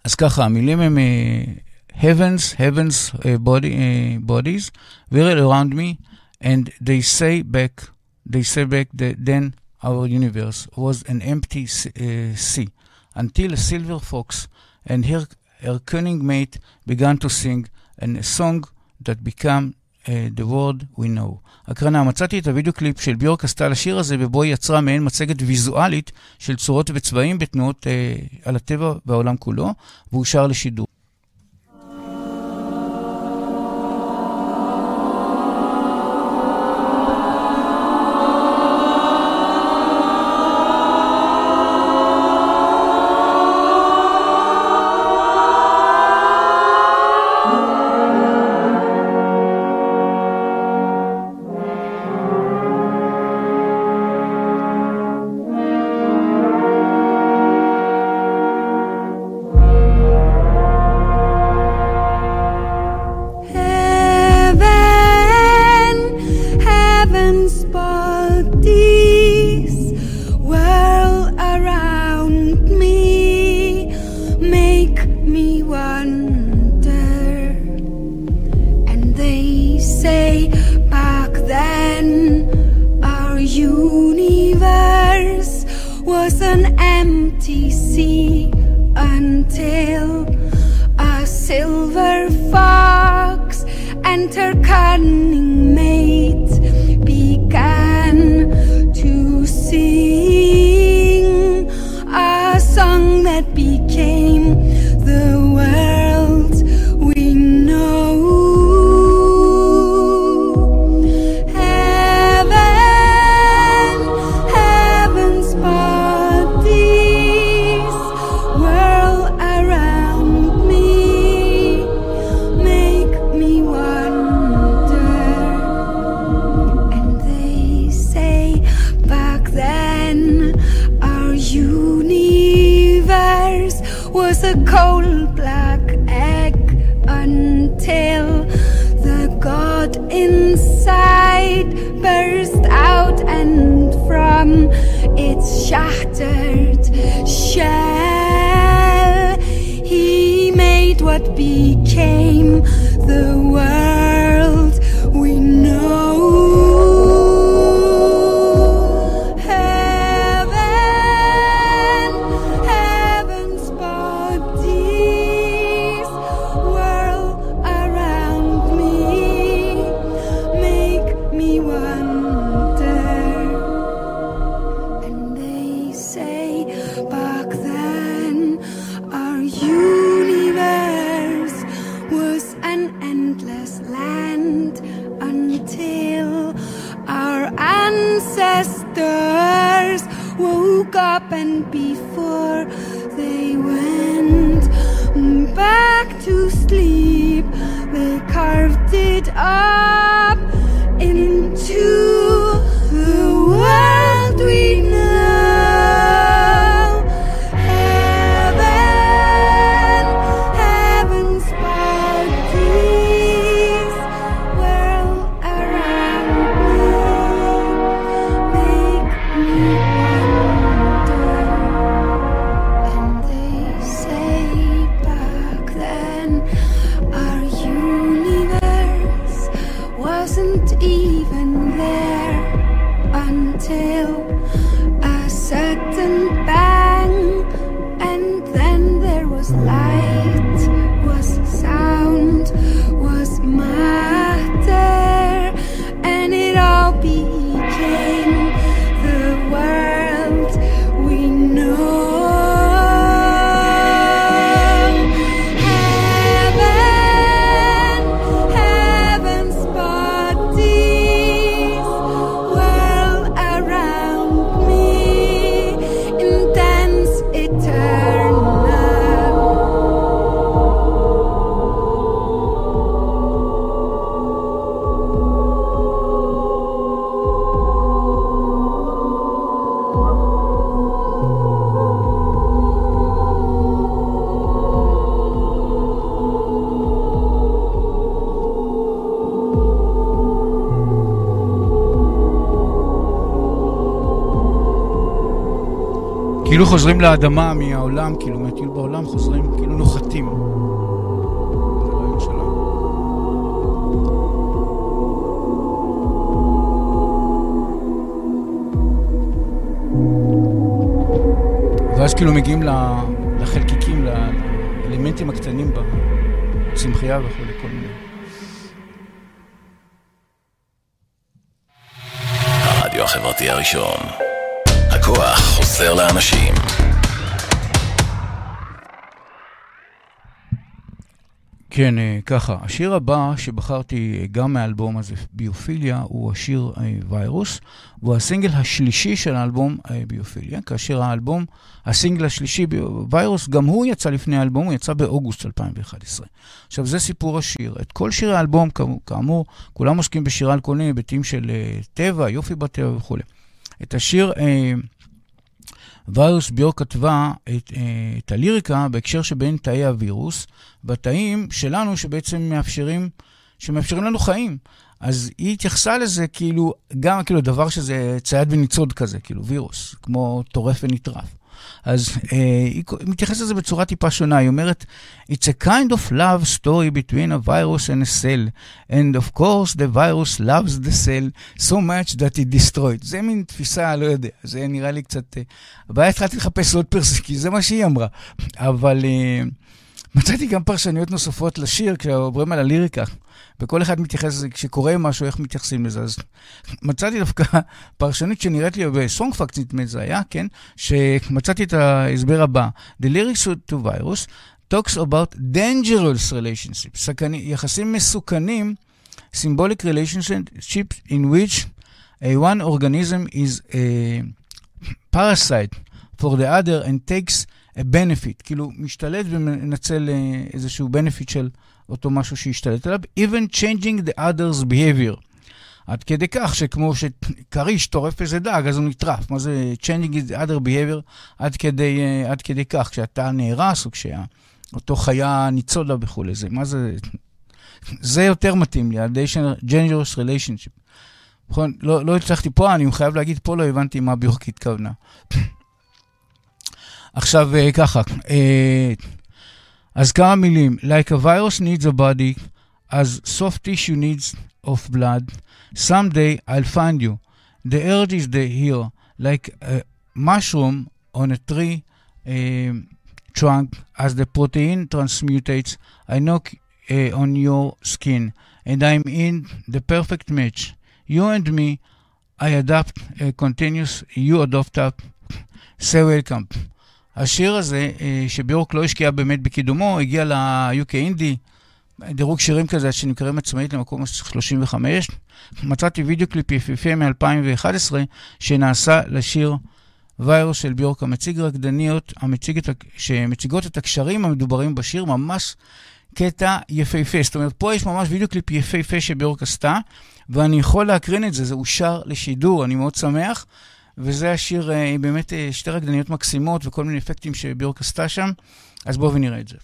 אז ככה, המילים הם uh, heavens, heavens uh, body, uh, bodies, very around me, and they say back, they say back that then our universe was an empty uh, sea, until a silver fox and her, her cunning mate began to sing, and a song that became uh, the word we know. הקרנה, מצאתי את הוידאו קליפ של ביורק עשתה לשיר הזה, ובו היא יצרה מעין מצגת ויזואלית של צורות וצבעים בתנועות uh, על הטבע והעולם כולו, והוא שר לשידור. חוזרים לאדמה מהעולם, כאילו מהטיול בעולם, חוזרים, כאילו נוחתים. ואז כאילו מגיעים לחלקיקים, לאלמנטים הקטנים בצמחייה וכולי, כל מיני. הרדיו החברתי הראשון. חוזר לאנשים. כן, אה, ככה. השיר הבא שבחרתי אה, גם מהאלבום הזה, ביופיליה, הוא השיר אה, ויירוס, והוא הסינגל השלישי של האלבום ביופיליה, כאשר האלבום, הסינגל השלישי, ויירוס, גם הוא יצא לפני האלבום, הוא יצא באוגוסט 2011. עכשיו, זה סיפור השיר. את כל שירי האלבום, כאמור, כולם עוסקים בשירה על כל מיני היבטים של טבע, יופי בטבע וכולי. את השיר... ויירוס ביור כתבה את, אה, את הליריקה בהקשר שבין תאי הווירוס והתאים שלנו שבעצם מאפשרים, שמאפשרים לנו חיים. אז היא התייחסה לזה כאילו, גם כאילו דבר שזה צייד וניצוד כזה, כאילו וירוס, כמו טורף ונטרף. אז אה, היא מתייחסת לזה בצורה טיפה שונה, היא אומרת, It's a kind of love story between a virus and a cell, and of course the virus loves the cell so much that it destroyed. זה מין תפיסה, לא יודע, זה נראה לי קצת... אה, הבעיה התחלתי לחפש עוד פרס, כי זה מה שהיא אמרה. אבל אה, מצאתי גם פרשנויות נוספות לשיר, כשעוברים על הליריקה. וכל אחד מתייחס כשקורה משהו, איך מתייחסים לזה. אז מצאתי דווקא פרשנית שנראית לי בסונג פאקט, נדמה זה היה, כן? שמצאתי את ההסבר הבא. The lyrics to virus talks about dangerous relationships, סכני, יחסים מסוכנים, symbolic relationships in which a one organism is a parasite for the other and takes benefit, כאילו משתלט ומנצל אה, איזשהו benefit של אותו משהו שהשתלט עליו, even changing the other's behavior. עד כדי כך שכמו שכריש טורף איזה דג, אז הוא נטרף. מה זה changing the other behavior? עד כדי, אה, עד כדי כך, כשאתה נהרס או כשאותו חיה ניצודה וכולי. זה, מה זה... זה יותר מתאים לי, ה-dangerous relationship. נכון? לא, לא הצלחתי פה, אני חייב להגיד, פה לא הבנתי מה ביורק התכוונה. עכשיו אה, ככה, אה, אז כמה מילים. Like a virus needs a body, as soft tissue needs of blood, someday I'll find you. The earth is the here, like a mushroom on a tree uh, trunk, as the protein transmutates, I knock uh, on your skin, and I'm in the perfect match. You and me, I adapt, uh, continuous, you adopt up, say welcome. השיר הזה, אה, שביורק לא השקיע באמת בקידומו, הגיע ל-UK אינדי, דירוג שירים כזה שנקראים עצמאית למקום 35. מצאתי וידאו קליפ יפיפה מ-2011 שנעשה לשיר ויירוס של ביורק, המציג רקדניות המציג את, שמציגות את הקשרים המדוברים בשיר, ממש קטע יפהפה. זאת אומרת, פה יש ממש וידאו קליפ יפהפה שביורק עשתה, ואני יכול להקרין את זה, זה אושר לשידור, אני מאוד שמח. וזה השיר, אה, באמת אה, שתי רקדניות מקסימות וכל מיני אפקטים שביורק עשתה שם, אז בואו ונראה את זה.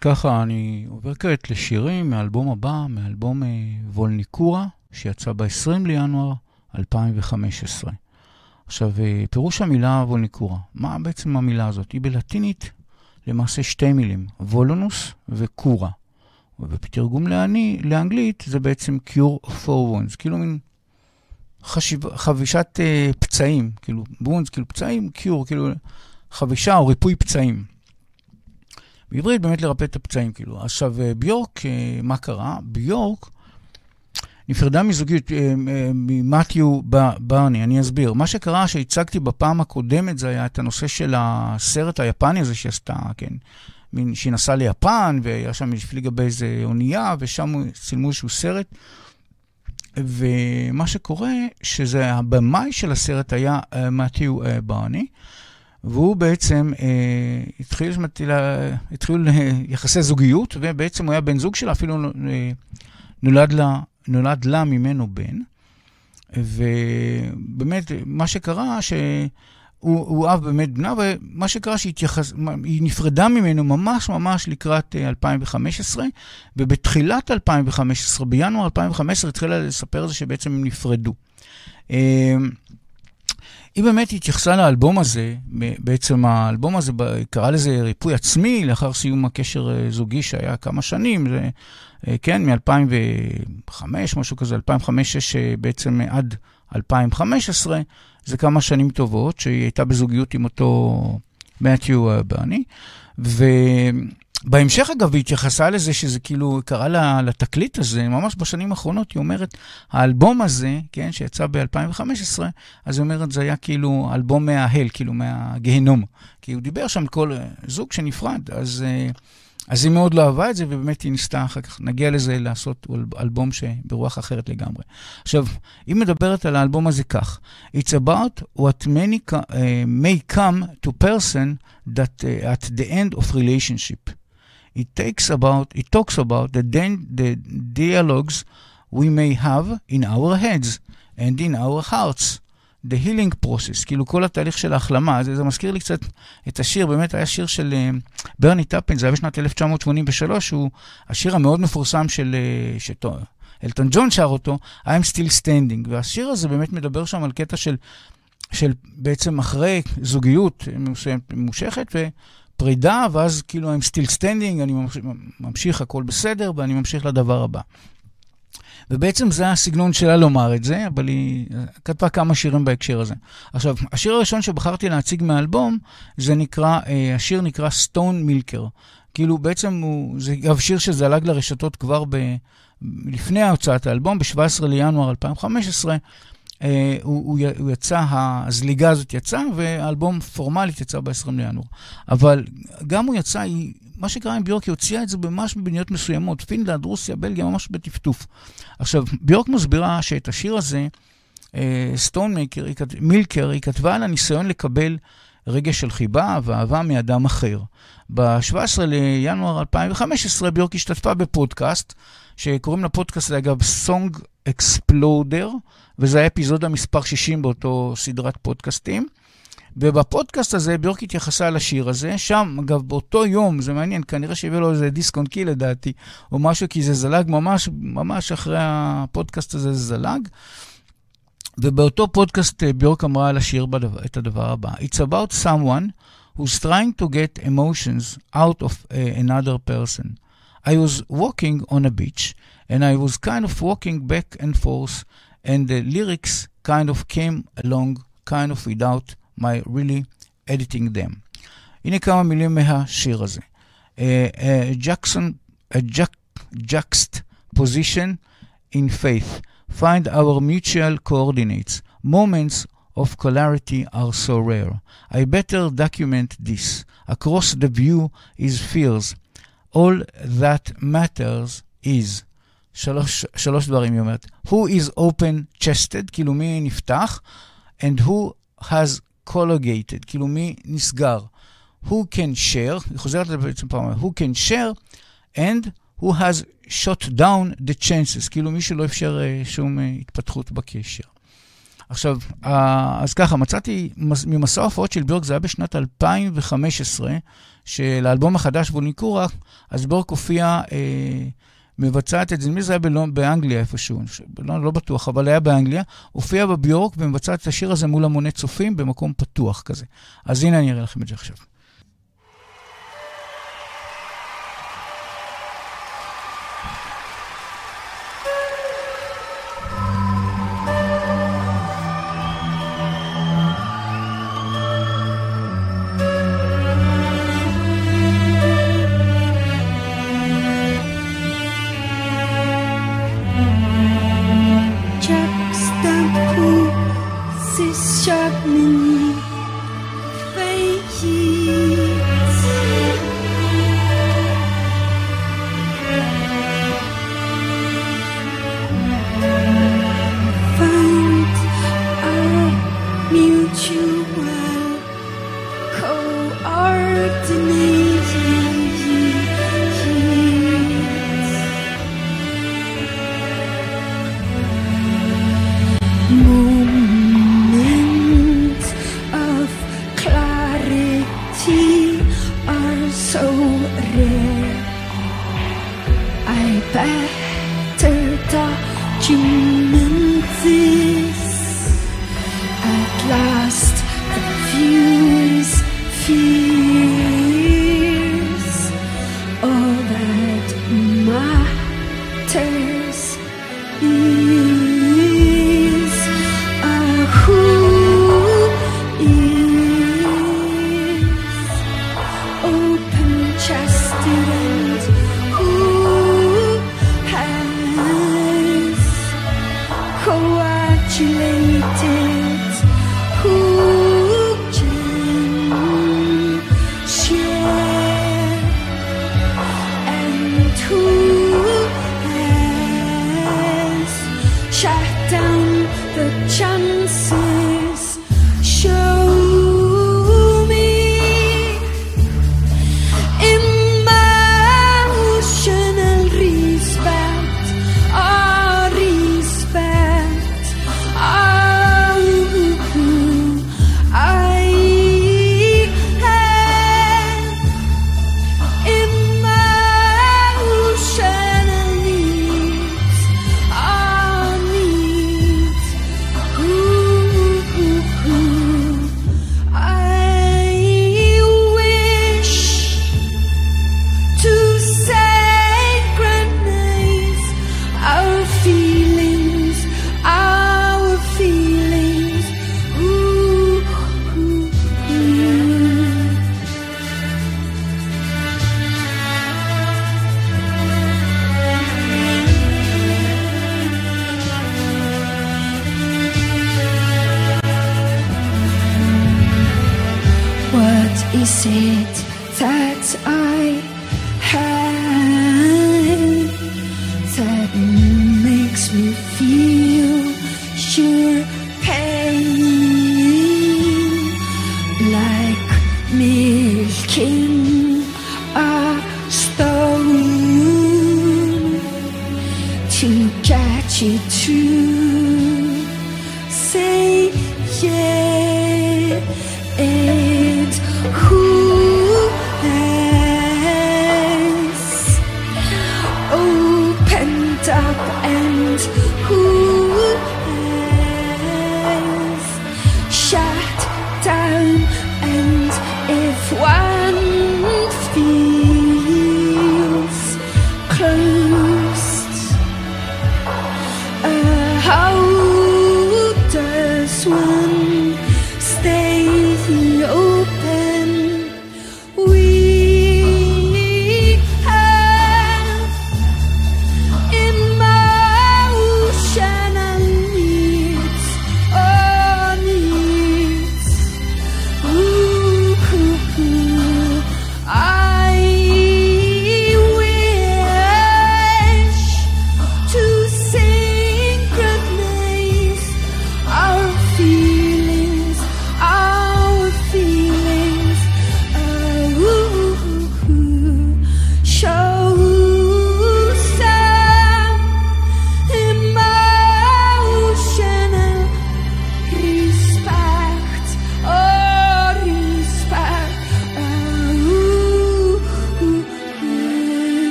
ככה, אני עובר כעת לשירים מהאלבום הבא, מאלבום אה, וולניקורה, שיצא ב-20 לינואר 2015. עכשיו, אה, פירוש המילה וולניקורה, מה בעצם המילה הזאת? היא בלטינית למעשה שתי מילים, וולונוס וקורה. ובתרגום לעני, לאנגלית זה בעצם cure for wounds, כאילו מין חשיב, חבישת uh, פצעים, כאילו wounds, כאילו פצעים, cure, כאילו חבישה או ריפוי פצעים. בעברית באמת לרפא את הפצעים, כאילו. עכשיו, אה, ביורק, אה, מה קרה? ביורק נפרדה מזוגיות, אה, ממתיו ברני, אני אסביר. מה שקרה, שהצגתי בפעם הקודמת, זה היה את הנושא של הסרט היפני הזה שעשתה, כן. מין, שהיא נסעה ליפן, והיה שם הפליגה באיזה אונייה, ושם צילמו איזשהו סרט. ומה שקורה, שזה הבמאי של הסרט היה מתיו ברני. והוא בעצם אה, התחיל, התחיל יחסי זוגיות, ובעצם הוא היה בן זוג שלה, אפילו אה, נולד לה, נולד לה ממנו בן. ובאמת, מה שקרה, שהוא הוא אהב באמת בנה, ומה שקרה שהיא נפרדה ממנו ממש ממש לקראת 2015, אה, ובתחילת 2015, בינואר 2015, התחילה לספר על זה שבעצם הם נפרדו. היא באמת התייחסה לאלבום הזה, בעצם האלבום הזה קרא לזה ריפוי עצמי, לאחר סיום הקשר אה, זוגי שהיה כמה שנים, זה, אה, כן, מ-2005, משהו כזה, 2005-2006 אה, בעצם עד 2015, זה כמה שנים טובות, שהיא הייתה בזוגיות עם אותו מתיו ברני, ו... בהמשך, אגב, היא התייחסה לזה שזה כאילו קרה לה, לתקליט הזה, ממש בשנים האחרונות, היא אומרת, האלבום הזה, כן, שיצא ב-2015, אז היא אומרת, זה היה כאילו אלבום מההל, כאילו מהגיהנום. כי הוא דיבר שם כל זוג שנפרד, אז, אה, אז היא מאוד לא אהבה את זה, ובאמת היא ניסתה אחר כך, נגיע לזה, לעשות אלבום שברוח אחרת לגמרי. עכשיו, היא מדברת על האלבום הזה כך, It's about what many uh, may come to person that uh, at the end of relationship. It takes about it talks about the, the dialogues we may have in our heads and in our hearts. The healing process, כאילו כל התהליך של ההחלמה, זה, זה מזכיר לי קצת את השיר, באמת היה שיר של uh, ברני טאפן, זה היה בשנת 1983, הוא השיר המאוד מפורסם של, uh, שטו, אלטון ג'ון שר אותו, I'm Still Standing, והשיר הזה באמת מדבר שם על קטע של, של בעצם אחרי זוגיות ממושכת, ו... פרידה, ואז כאילו I'm still standing, אני ממשיך, הכל בסדר, ואני ממשיך לדבר הבא. ובעצם זה הסגנון שלה לומר את זה, אבל היא כתבה כמה שירים בהקשר הזה. עכשיו, השיר הראשון שבחרתי להציג מהאלבום, זה נקרא, אה, השיר נקרא Stone Milker. כאילו בעצם הוא, זה אגב שיר שזלג לרשתות כבר ב, לפני הוצאת האלבום, ב-17 לינואר 2015, אה, הוא, הוא, הוא יצא, הזליגה הזאת יצאה, והאלבום פורמלית יצא ב-20 לינואר. אבל גם הוא יצא, היא, מה שקרה עם ביורק, היא הוציאה את זה ממש במדינות מסוימות, פינלנד, רוסיה, בלגיה, ממש בטפטוף. עכשיו, ביורק מסבירה שאת השיר הזה, סטון אה, מילקר, היא כתבה על הניסיון לקבל רגש של חיבה ואהבה מאדם אחר. ב-17 לינואר 2015 ביורק השתתפה בפודקאסט, שקוראים לפודקאסט, אגב, Song Exploder, וזה היה אפיזודה מספר 60 באותו סדרת פודקאסטים. ובפודקאסט הזה ביורק התייחסה לשיר הזה, שם, אגב, באותו יום, זה מעניין, כנראה שהביא לו איזה דיסק און קי לדעתי, או משהו, כי זה זלג ממש, ממש אחרי הפודקאסט הזה זה זלג. ובאותו פודקאסט אה, ביורק אמרה על השיר בדבר, את הדבר הבא: It's about someone who's trying to get emotions out of uh, another person. I was walking on a beach, and I was kind of walking back and forth and the lyrics kind of came along kind of without my really editing them. הנה כמה מילים מהשיר הזה. ג'קסון, juxt position in faith. Find our mutual coordinates. Moments of clarity are so rare. I better document this. Across the view is fears. All that matters is שלוש, שלוש דברים היא אומרת. Who is open chested, כאילו מי נפתח, and who has collogated, כאילו מי נסגר. Who can share, היא חוזרת בעצם פעם, who can share, and who has shot down the chances, כאילו מי שלא אפשר uh, שום uh, התפתחות בקשר. עכשיו, uh, אז ככה, מצאתי ממסע ההופעות של ביורק, זה היה בשנת 2015, של האלבום החדש וולניקורה, אז ביורק הופיע... Uh, מבצעת את זה, מי זה היה בלונ... באנגליה איפשהו, בלונ... לא בטוח, אבל היה באנגליה, הופיעה בביורק ומבצעת את השיר הזה מול המוני צופים במקום פתוח כזה. אז הנה אני אראה לכם את זה עכשיו.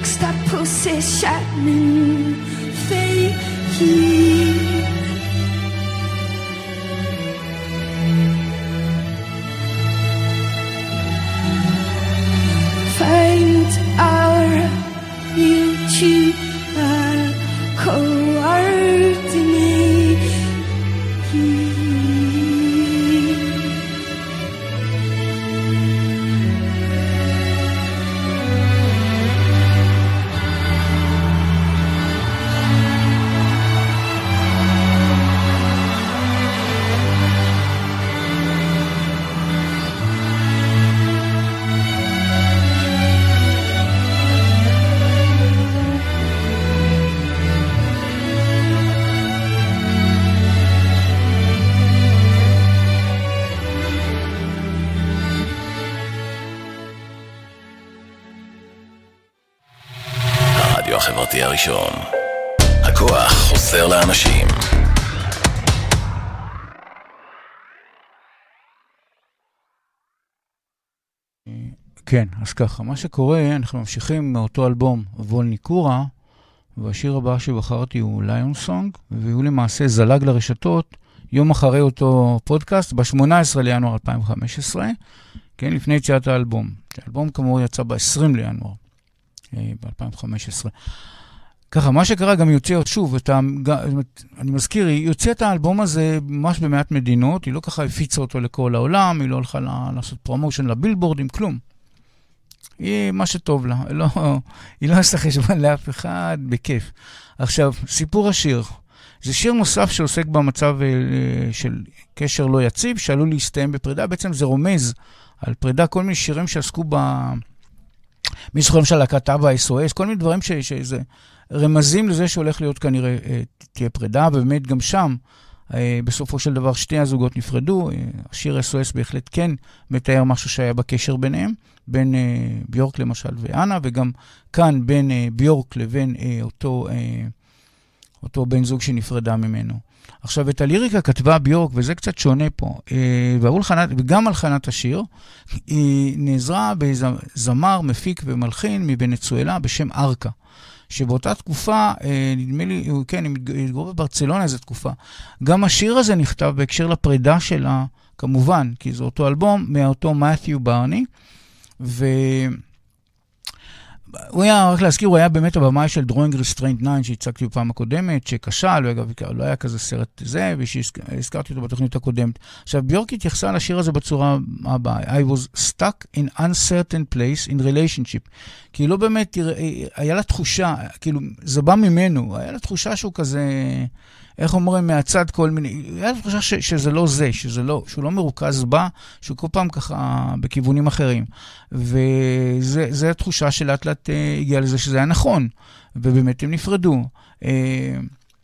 que está a processar-me. הראשון. הכוח חוסר לאנשים. כן, אז ככה, מה שקורה, אנחנו ממשיכים מאותו אלבום, וולני קורה, והשיר הבא שבחרתי הוא ליון סונג, והוא למעשה זלג לרשתות יום אחרי אותו פודקאסט, ב-18 לינואר 2015, כן, לפני יציאת האלבום. האלבום כאמור יצא ב-20 לינואר אה, ב-2015. ככה, מה שקרה, גם היא הוציאה שוב, את ה... ג- אני מזכיר, היא הוציאה את האלבום הזה ממש במעט מדינות, היא לא ככה הפיצה אותו לכל העולם, היא לא הלכה לעשות promotion לבילבורדים, כלום. היא מה שטוב לה, לא, היא לא עושה חשבון לאף אחד, בכיף. עכשיו, סיפור השיר. זה שיר נוסף שעוסק במצב אה, של קשר לא יציב, שעלול להסתיים בפרידה. בעצם זה רומז על פרידה, כל מיני שירים שעסקו ב... מי זוכר למשל להקת אבא SOS, כל מיני דברים ש... שזה רמזים לזה שהולך להיות כנראה, אה, תהיה פרידה, ובאמת גם שם, אה, בסופו של דבר שתי הזוגות נפרדו. אה, השיר SOS בהחלט כן מתאר משהו שהיה בקשר ביניהם, בין ביורק למשל ואנה, וגם כאן בין ביורק לבין אותו, אותו בן זוג שנפרדה ממנו. עכשיו, את הליריקה כתבה ביורק, וזה קצת שונה פה, והלחנת, וגם הלחנת השיר, היא נעזרה בזמר, מפיק ומלחין מוונצואלה בשם ארקה. שבאותה תקופה, אה, נדמה לי, כן, הם התגוררו בברצלונה איזו תקופה. גם השיר הזה נכתב בהקשר לפרידה שלה, כמובן, כי זה אותו אלבום, מאותו מת'יו ברני. ו... הוא היה, רק להזכיר, הוא היה באמת הבמאי של Drawing Restraint 9 שהצגתי בפעם הקודמת, שכשל, ואגב, לא היה כזה סרט זה, ושהזכרתי אותו בתוכנית הקודמת. עכשיו, ביורק התייחסה לשיר הזה בצורה הבאה, I was stuck in uncertain place in relationship. כי לא באמת, היה לה תחושה, כאילו, זה בא ממנו, היה לה תחושה שהוא כזה, איך אומרים, מהצד כל מיני, לה תחושה ש, שזה לא זה, שזה לא, שהוא לא מרוכז בה, שהוא כל פעם ככה בכיוונים אחרים. וזו התחושה שלאט לאט אה, הגיעה לזה שזה היה נכון, ובאמת הם נפרדו. אה,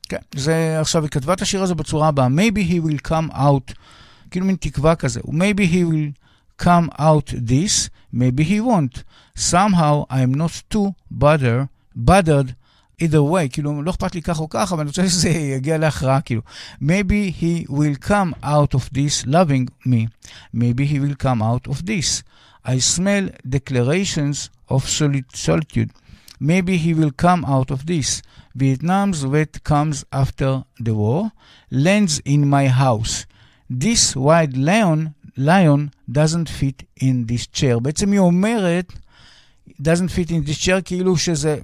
כן, זה עכשיו, היא כתבה את השיר הזה בצורה הבאה, maybe he will come out, כאילו מין תקווה כזה, maybe he will come out this, maybe he won't. somehow I'm not too bother, bothered either way, כאילו, לא אכפת לי כך או כך, אבל אני רוצה שזה יגיע להכרעה, כאילו. maybe he will come out of this loving me, maybe he will come out of this. I smell declarations of soli- solitude. Maybe he will come out of this. Vietnam's wet comes after the war, lands in my house. This white lion, lion doesn't fit in this chair. בעצם היא אומרת, doesn't fit in this chair, כאילו שזה,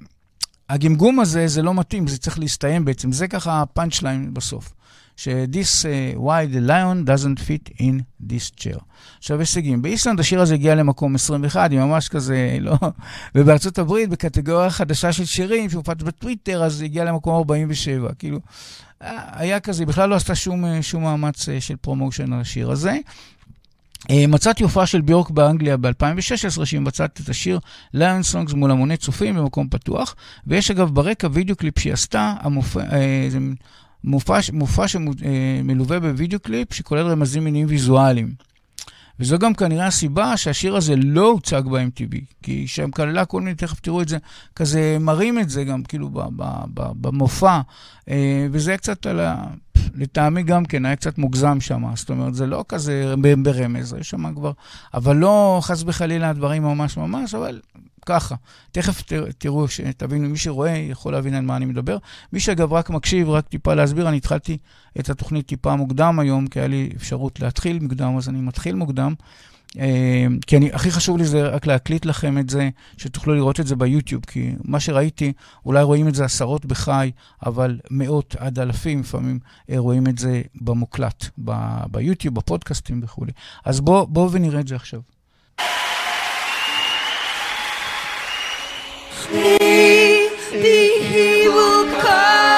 הגמגום הזה, זה לא מתאים, זה צריך להסתיים בעצם. זה ככה הפאנצ' ליין בסוף. ש- this uh, wild lion doesn't fit in this chair. עכשיו הישגים. באיסלנד השיר הזה הגיע למקום 21, היא ממש כזה, לא... ובארצות הברית, בקטגוריה חדשה של שירים, שהופץ בטוויטר, אז היא הגיעה למקום 47. כאילו, היה כזה, בכלל לא עשתה שום, שום מאמץ אה, של promotion על השיר הזה. אה, מצאתי הופעה של ביורק באנגליה ב-2016, שהיא מבצעת את השיר Lion Songs מול המוני צופים במקום פתוח, ויש אגב ברקע וידאו קליפ שהיא עשתה, המופע, אה, זה מופע, מופע שמלווה בווידאו קליפ שכולל רמזים מיניים ויזואליים. וזו גם כנראה הסיבה שהשיר הזה לא הוצג ב-MTV, כי שם כללה כל מיני, תכף תראו את זה, כזה מראים את זה גם כאילו במופע, אה, וזה קצת על ה... לטעמי גם כן, היה קצת מוגזם שם, זאת אומרת, זה לא כזה ברמז, יש שם כבר, אבל לא חס וחלילה הדברים ממש ממש, אבל ככה. תכף תראו, תבינו, מי שרואה יכול להבין על מה אני מדבר. מי שאגב רק מקשיב, רק טיפה להסביר, אני התחלתי את התוכנית טיפה מוקדם היום, כי היה לי אפשרות להתחיל מוקדם, אז אני מתחיל מוקדם. אה, כי אני, הכי חשוב לי זה רק להקליט לכם את זה, שתוכלו לראות את זה ביוטיוב, כי מה שראיתי, אולי רואים את זה עשרות בחי, אבל מאות עד אלפים לפעמים אה, רואים את זה במוקלט, ב- ביוטיוב, בפודקאסטים וכולי. אז בואו בוא ונראה את זה עכשיו. Maybe he will come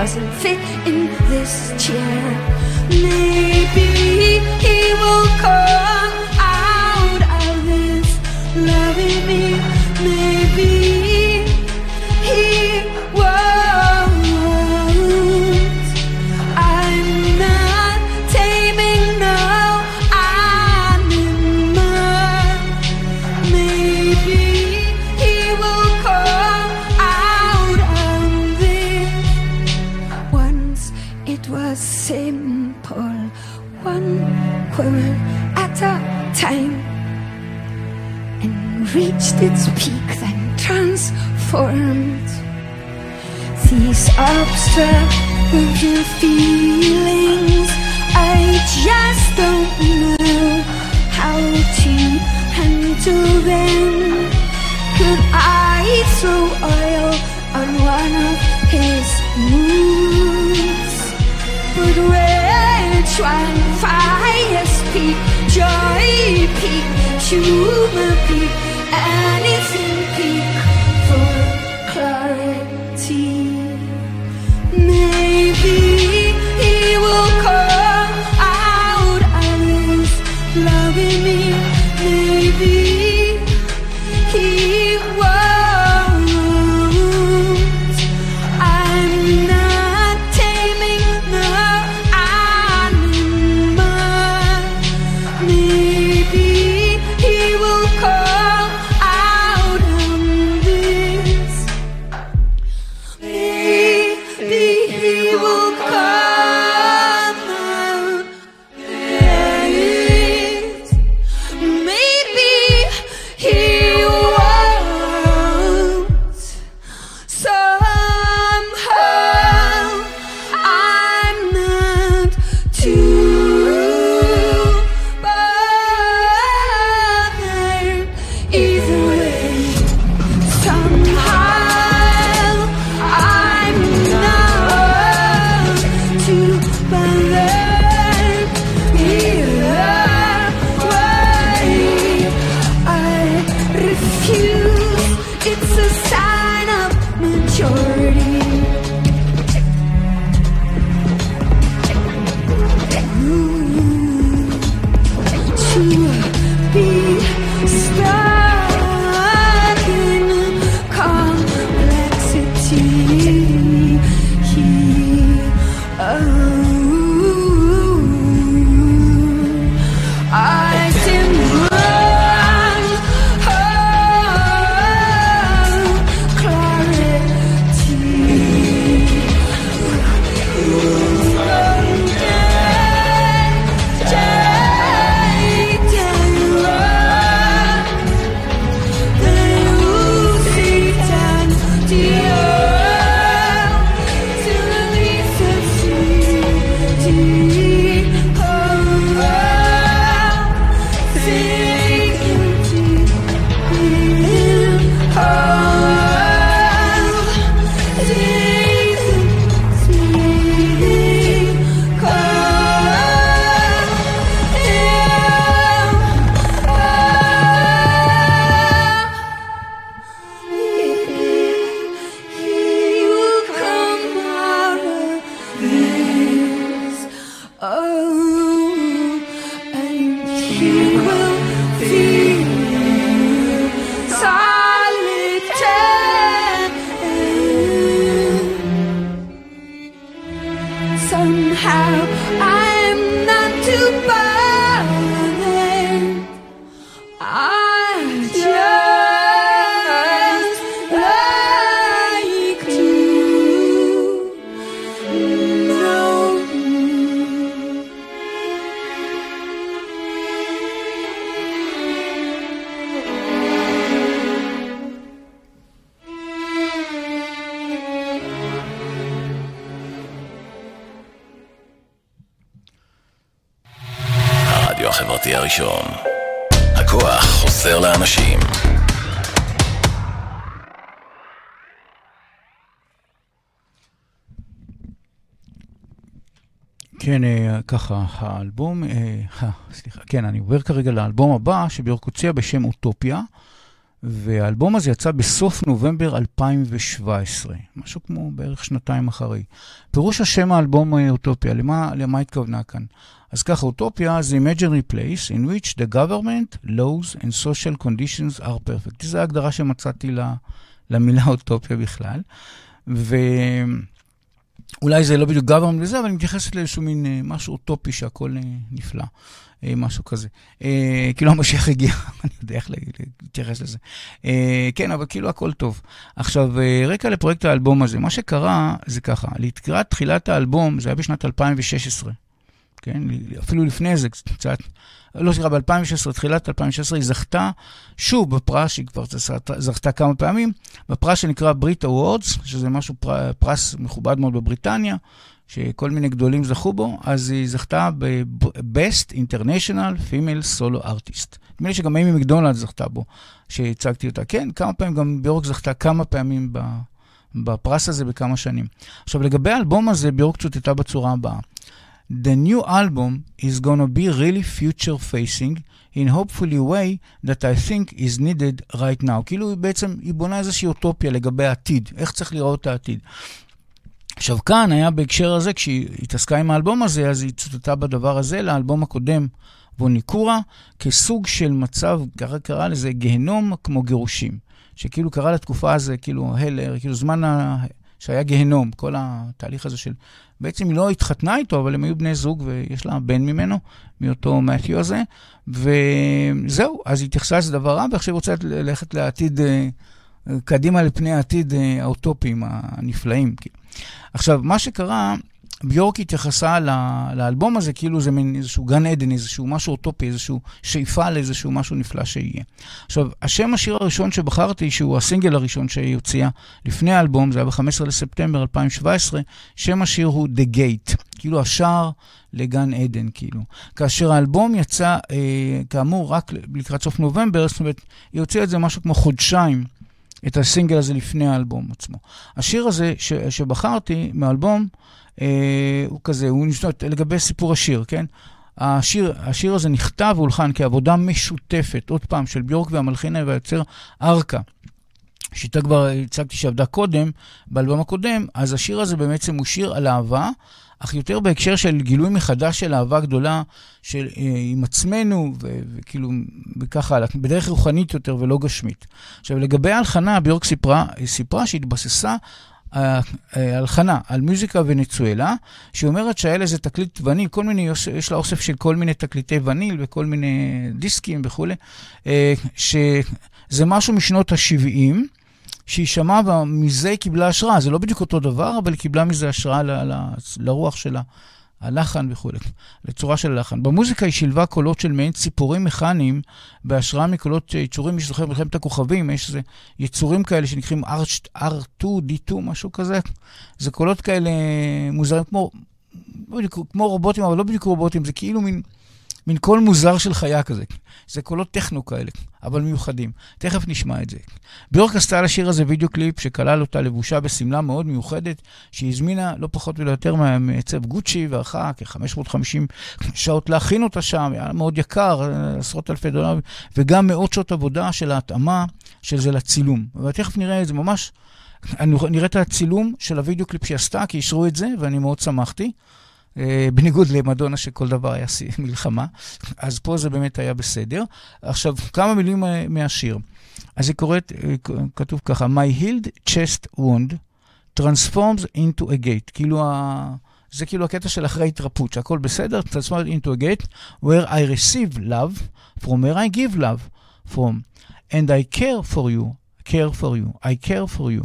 doesn't fit in this chair. Maybe he will come ככה, האלבום, אה, אה, סליחה, כן, אני עובר כרגע לאלבום הבא שביורק הוציאה בשם אוטופיה, והאלבום הזה יצא בסוף נובמבר 2017, משהו כמו בערך שנתיים אחרי. פירוש השם האלבום אה, אוטופיה, למה, למה התכוונה כאן? אז ככה, אוטופיה זה imaginary place in which the government, laws and social conditions are perfect. זו ההגדרה שמצאתי למילה אוטופיה בכלל. ו... אולי זה לא בדיוק government וזה, אבל אני מתייחסת לאיזשהו מין אה, משהו אוטופי שהכל אה, נפלא, אה, משהו כזה. כאילו המשיח הגיע, אני יודע איך לה- להתייחס לזה. כן, אבל כאילו הכל טוב. עכשיו, רקע לפרויקט האלבום הזה, מה שקרה זה ככה, לקראת תחילת האלבום, זה היה בשנת 2016, כן? אפילו לפני זה קצת. לא, סליחה, ב-2016, תחילת 2016, היא זכתה שוב בפרס, שהיא כבר זכתה- כמה פעמים, בפרס שנקרא Brit Awards, שזה משהו, פר, פרס מכובד מאוד בבריטניה, שכל מיני גדולים זכו בו, אז היא זכתה ב-Best International Female Solo Artist. נדמה לי שגם אימי מקדונלד זכתה בו, שהצגתי אותה. כן, כמה פעמים, גם ביורק זכתה כמה פעמים. בפרס הזה בכמה שנים. עכשיו, לגבי האלבום הזה, ביורק צוטטה בצורה הבאה. The new album is gonna be really future facing in hopefully way that I think is needed right now. כאילו בעצם, היא בונה איזושהי אוטופיה לגבי העתיד, איך צריך לראות את העתיד. עכשיו כאן היה בהקשר הזה, כשהיא התעסקה עם האלבום הזה, אז היא צוטטה בדבר הזה לאלבום הקודם, ווניקורה, כסוג של מצב, ככה קרא לזה גיהנום כמו גירושים. שכאילו קרה לתקופה הזו, כאילו הלר, כאילו זמן ה... שהיה גיהנום, כל התהליך הזה של... בעצם היא לא התחתנה איתו, אבל הם היו בני זוג ויש לה בן ממנו, מאותו מתיו הזה, וזהו, אז היא התייחסה לזה דבר רע, ועכשיו היא רוצה ללכת לעתיד, אה, קדימה לפני העתיד אה, האוטופיים הנפלאים. כאילו. עכשיו, מה שקרה, ביורק התייחסה לאלבום הזה כאילו זה מין איזשהו גן עדן, איזשהו משהו אוטופי, איזשהו שאיפה לאיזשהו משהו נפלא שיהיה. עכשיו, השם השיר הראשון שבחרתי, שהוא הסינגל הראשון שהיא הוציאה לפני האלבום, זה היה ב-15 לספטמבר 2017, שם השיר הוא The Gate, כאילו השער לגן עדן, כאילו. כאשר האלבום יצא, אה, כאמור, רק לקראת סוף נובמבר, זאת אומרת, היא הוציאה את זה משהו כמו חודשיים. את הסינגל הזה לפני האלבום עצמו. השיר הזה ש, שבחרתי מהאלבום, אה, הוא כזה, הוא נשנות לגבי סיפור השיר, כן? השיר, השיר הזה נכתב והולחן כעבודה משותפת, עוד פעם, של ביורק והמלחין והיוצר ארכה. שאיתה כבר הצגתי שעבדה קודם, באלבום הקודם, אז השיר הזה בעצם הוא שיר על אהבה, אך יותר בהקשר של גילוי מחדש של אהבה גדולה של, אה, עם עצמנו, ו- וכאילו, וככה, בדרך רוחנית יותר ולא גשמית. עכשיו, לגבי ההלחנה, ביורק סיפרה, סיפרה שהתבססה הלחנה על מוזיקה ונצואלה, שהיא אומרת שהיה לזה תקליט וניל, כל מיני, יש לה אוסף של כל מיני תקליטי וניל וכל מיני דיסקים וכולי, אה, שזה משהו משנות ה-70. שהיא שמעה ומזה היא קיבלה השראה. זה לא בדיוק אותו דבר, אבל היא קיבלה מזה השראה ל- ל- לרוח שלה, הלחן וכולי, לצורה של הלחן. במוזיקה היא שילבה קולות של מעין ציפורים מכניים, בהשראה מקולות יצורים, מי שזוכר במלחמת הכוכבים, יש איזה יצורים כאלה שנקראים R2, D2, משהו כזה. זה קולות כאלה מוזרים, כמו, כמו רובוטים, אבל לא בדיוק רובוטים, זה כאילו מין... מין קול מוזר של חיה כזה. זה קולות טכנו כאלה, אבל מיוחדים. תכף נשמע את זה. ביורק עשתה לשיר הזה וידאו קליפ שכלל אותה לבושה בשמלה מאוד מיוחדת, שהיא הזמינה לא פחות ולא יותר מעצב גוצ'י, וארכה כ-550 שעות להכין אותה שם, היה מאוד יקר, עשרות אלפי דולרים, וגם מאות שעות עבודה של ההתאמה של זה לצילום. ותכף נראה את זה ממש, נראה את הצילום של הוידאו קליפ שהיא עשתה, כי אישרו את זה, ואני מאוד שמחתי. בניגוד למדונה שכל דבר היה מלחמה, אז פה זה באמת היה בסדר. עכשיו, כמה מילים מהשיר. אז היא קוראת, כתוב ככה, My healed chest wound transforms into a gate. כאילו, ה... זה כאילו הקטע של אחרי התרפות, שהכל בסדר, transforms into a gate, where I receive love, from where I give love. from. And I care for you, care for you, I care for you,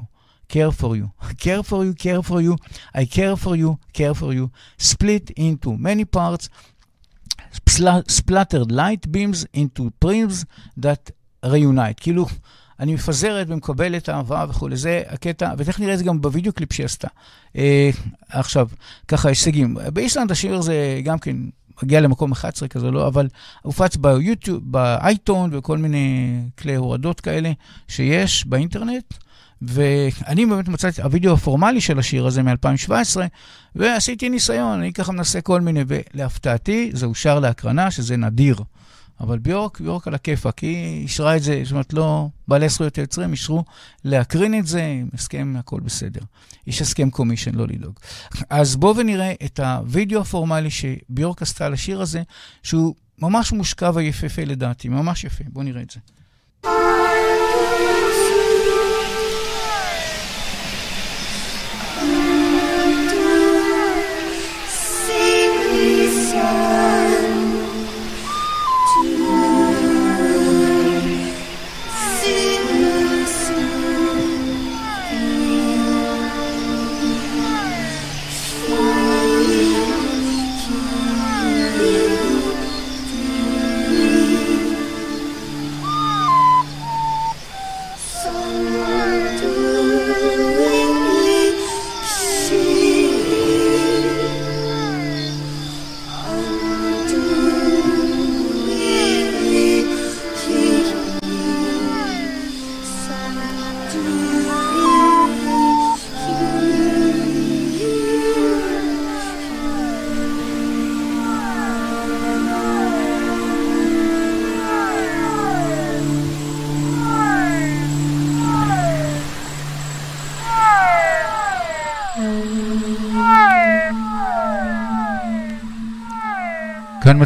care for you, care for you, care for you, I care for you, care for you, split into many parts, spl- splattered light beams into prims that reunite. כאילו, אני מפזרת ומקבלת אהבה וכולי. זה הקטע, ותכף נראה את זה גם בווידאו קליפ שהיא עשתה. אה, עכשיו, ככה, הישגים. באיסלנד השיר זה גם כן מגיע למקום 11 כזה, לא, אבל הופץ ביוטיוב, באייטון וכל מיני כלי הורדות כאלה שיש באינטרנט. ואני באמת מצאתי הווידאו הפורמלי של השיר הזה מ-2017, ועשיתי ניסיון, אני ככה מנסה כל מיני, ולהפתעתי זה אושר להקרנה, שזה נדיר. אבל ביורק, ביורק על הכיפאק, היא אישרה את זה, זאת אומרת, לא בעלי זכויות היוצרים, אישרו להקרין את זה, עם הסכם, הכל בסדר. יש הסכם קומישן, לא לדאוג. אז בואו ונראה את הווידאו הפורמלי שביורק עשתה לשיר הזה, שהוא ממש מושקע ויפהפה לדעתי, ממש יפה. בואו נראה את זה.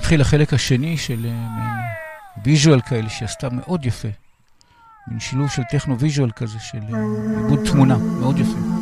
כאן מתחיל החלק השני של visual כאלה שעשתה מאוד יפה. מין שילוב של טכנו visual כזה, של אה, עיבוד תמונה, מאוד יפה.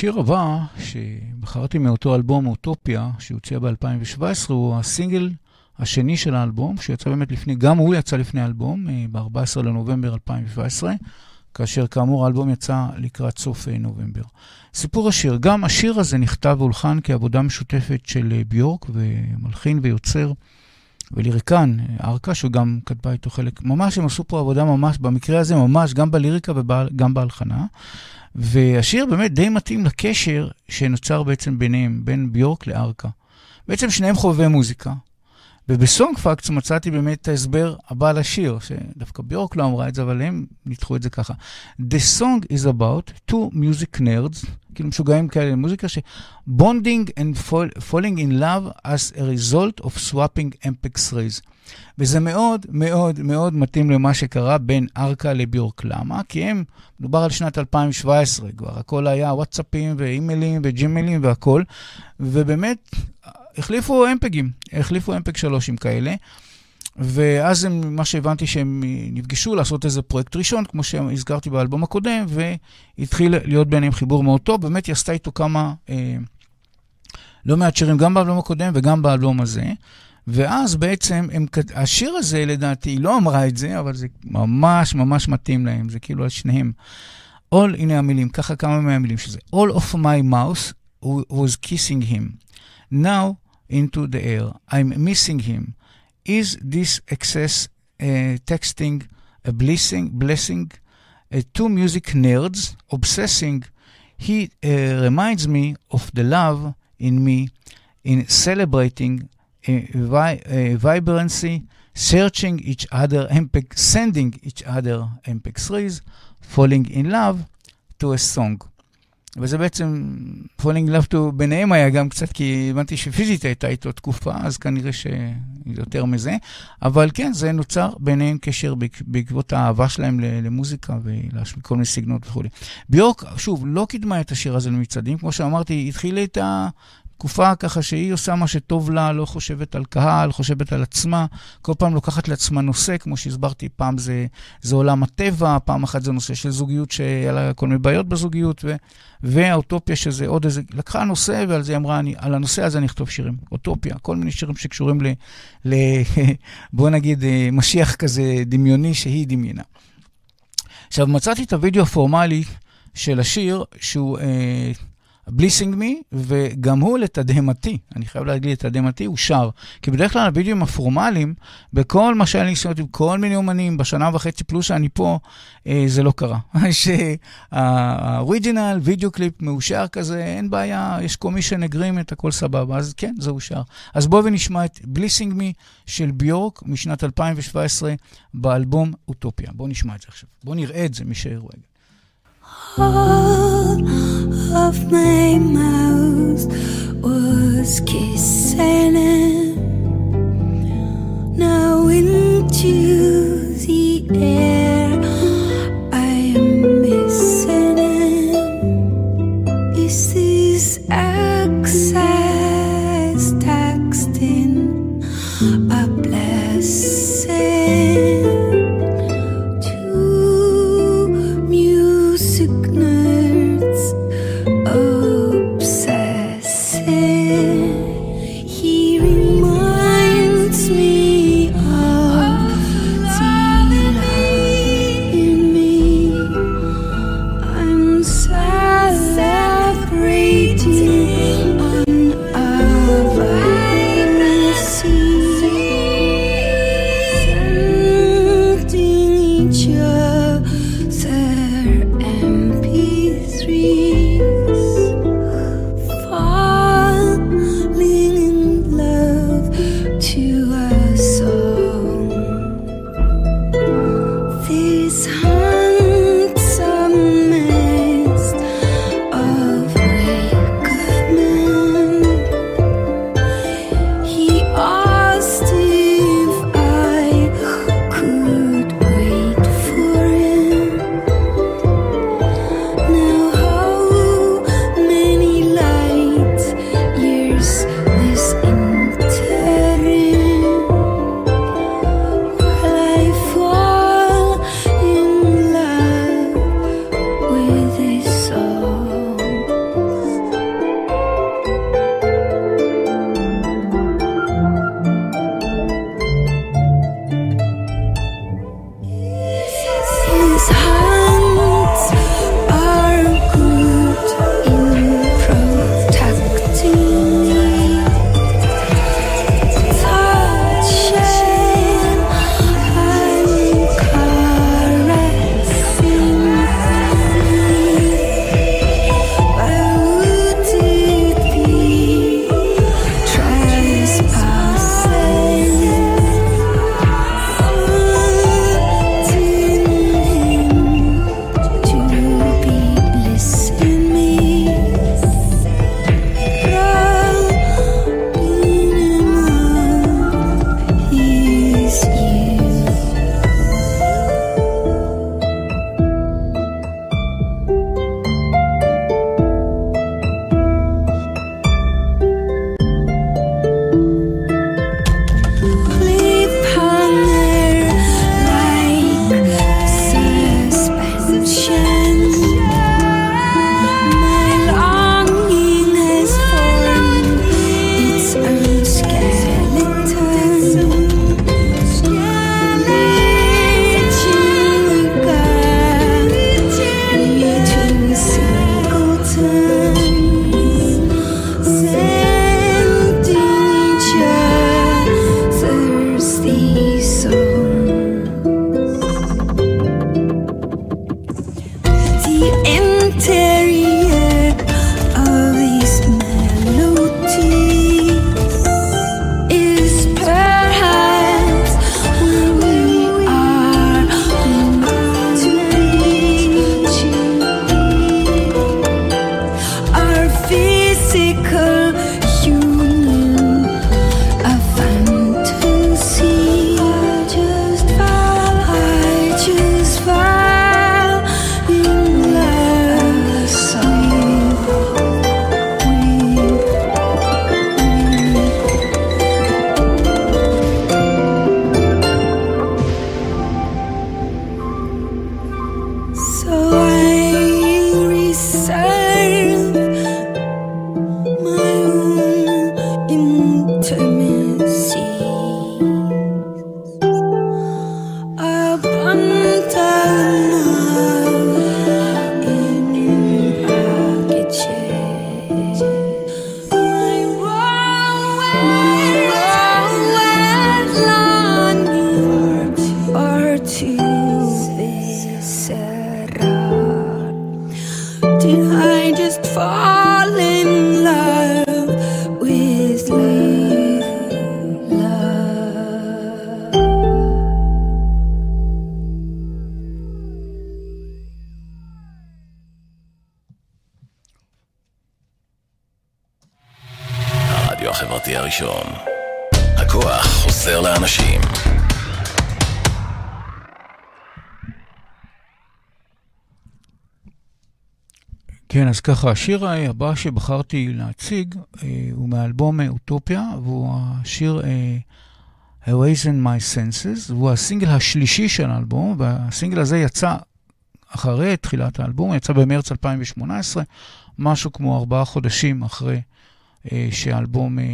השיר הבא שבחרתי מאותו אלבום אוטופיה, שהוצא ב-2017, הוא הסינגל השני של האלבום, שיצא באמת לפני, גם הוא יצא לפני האלבום, אה, ב-14 לנובמבר 2017, כאשר כאמור האלבום יצא לקראת סוף אה, נובמבר. סיפור השיר, גם השיר הזה נכתב והולחן כעבודה משותפת של אה, ביורק ומלחין ויוצר וליריקן, ארכה, שגם כתבה איתו חלק, ממש הם עשו פה עבודה ממש, במקרה הזה ממש, גם בליריקה וגם בהלחנה. והשיר באמת די מתאים לקשר שנוצר בעצם ביניהם, בין ביורק לארכה. בעצם שניהם חובבי מוזיקה. ובסונג פאקטס מצאתי באמת את ההסבר הבא לשיר, שדווקא ביורק לא אמרה את זה, אבל הם ניתחו את זה ככה. The song is about two music nerds, כאילו משוגעים כאלה למוזיקה, ש-bonding and fall, falling in love as a result of swapping MPEX rays. וזה מאוד מאוד מאוד מתאים למה שקרה בין ארכה לביורק. למה? כי הם, מדובר על שנת 2017 כבר, הכל היה וואטסאפים ואימיילים וג'ימיילים והכל, ובאמת החליפו אמפגים, החליפו אמפג שלושים כאלה. ואז הם, מה שהבנתי שהם נפגשו לעשות איזה פרויקט ראשון, כמו שהזכרתי באלבום הקודם, והתחיל להיות ביניהם חיבור מאוד טוב. באמת היא עשתה איתו כמה, אה, לא מעט שירים, גם באלבום הקודם וגם באלבום הזה. ואז בעצם, הם, השיר הזה, לדעתי, היא לא אמרה את זה, אבל זה ממש ממש מתאים להם, זה כאילו על שניהם. All, הנה המילים, ככה כמה מהמילים שזה. All of my mouth was kissing him. Now into the air. I'm missing him. Is this excess uh, texting a blessing? Blessing? Uh, two music nerds obsessing. He uh, reminds me of the love in me in celebrating uh, vi- uh, vibrancy, searching each other, MPEG, sending each other MP3s, falling in love to a song. וזה בעצם, love to ביניהם היה גם קצת, כי הבנתי שפיזית הייתה איתו תקופה, אז כנראה שיותר מזה. אבל כן, זה נוצר ביניהם קשר בעקבות האהבה שלהם למוזיקה ולכל מיני סגנונות וכו'. ביורק, שוב, לא קידמה את השיר הזה למצעדים, כמו שאמרתי, התחילה את ה... תקופה ככה שהיא עושה מה שטוב לה, לא חושבת על קהל, חושבת על עצמה, כל פעם לוקחת לעצמה נושא, כמו שהסברתי, פעם זה, זה עולם הטבע, פעם אחת זה נושא של זוגיות שהיה לה כל מיני בעיות בזוגיות, ו, והאוטופיה שזה עוד איזה, לקחה נושא ועל זה אמרה, אני, על הנושא הזה אני אכתוב שירים, אוטופיה, כל מיני שירים שקשורים ל, ל בוא נגיד, משיח כזה דמיוני שהיא דמיינה. עכשיו, מצאתי את הוידאו הפורמלי של השיר, שהוא... אה, בליסינג מי, וגם הוא לתדהמתי, אני חייב להגיד לתדהמתי, הוא שר. כי בדרך כלל הווידאוים הפורמליים, בכל מה שהיה לי ניסיונות עם כל מיני אומנים, בשנה וחצי פלוס שאני פה, אה, זה לא קרה. שה original, וידאו קליפ מאושר כזה, אין בעיה, יש commission agreement, הכל סבבה, אז כן, זה אושר. אז בואו ונשמע את Blissing Me של ביורק משנת 2017 באלבום אוטופיה. בואו נשמע את זה עכשיו. בואו נראה את זה, מי. All of my mouth was kissing. Now into the air I am missing him. Is this access כן, אז ככה, השיר הבא שבחרתי להציג אה, הוא מאלבום אה, אוטופיה, והוא השיר אה, Awaken My Senses, והוא הסינגל השלישי של האלבום, והסינגל הזה יצא אחרי תחילת האלבום, יצא במרץ 2018, משהו כמו ארבעה חודשים אחרי אה, שהאלבום אה,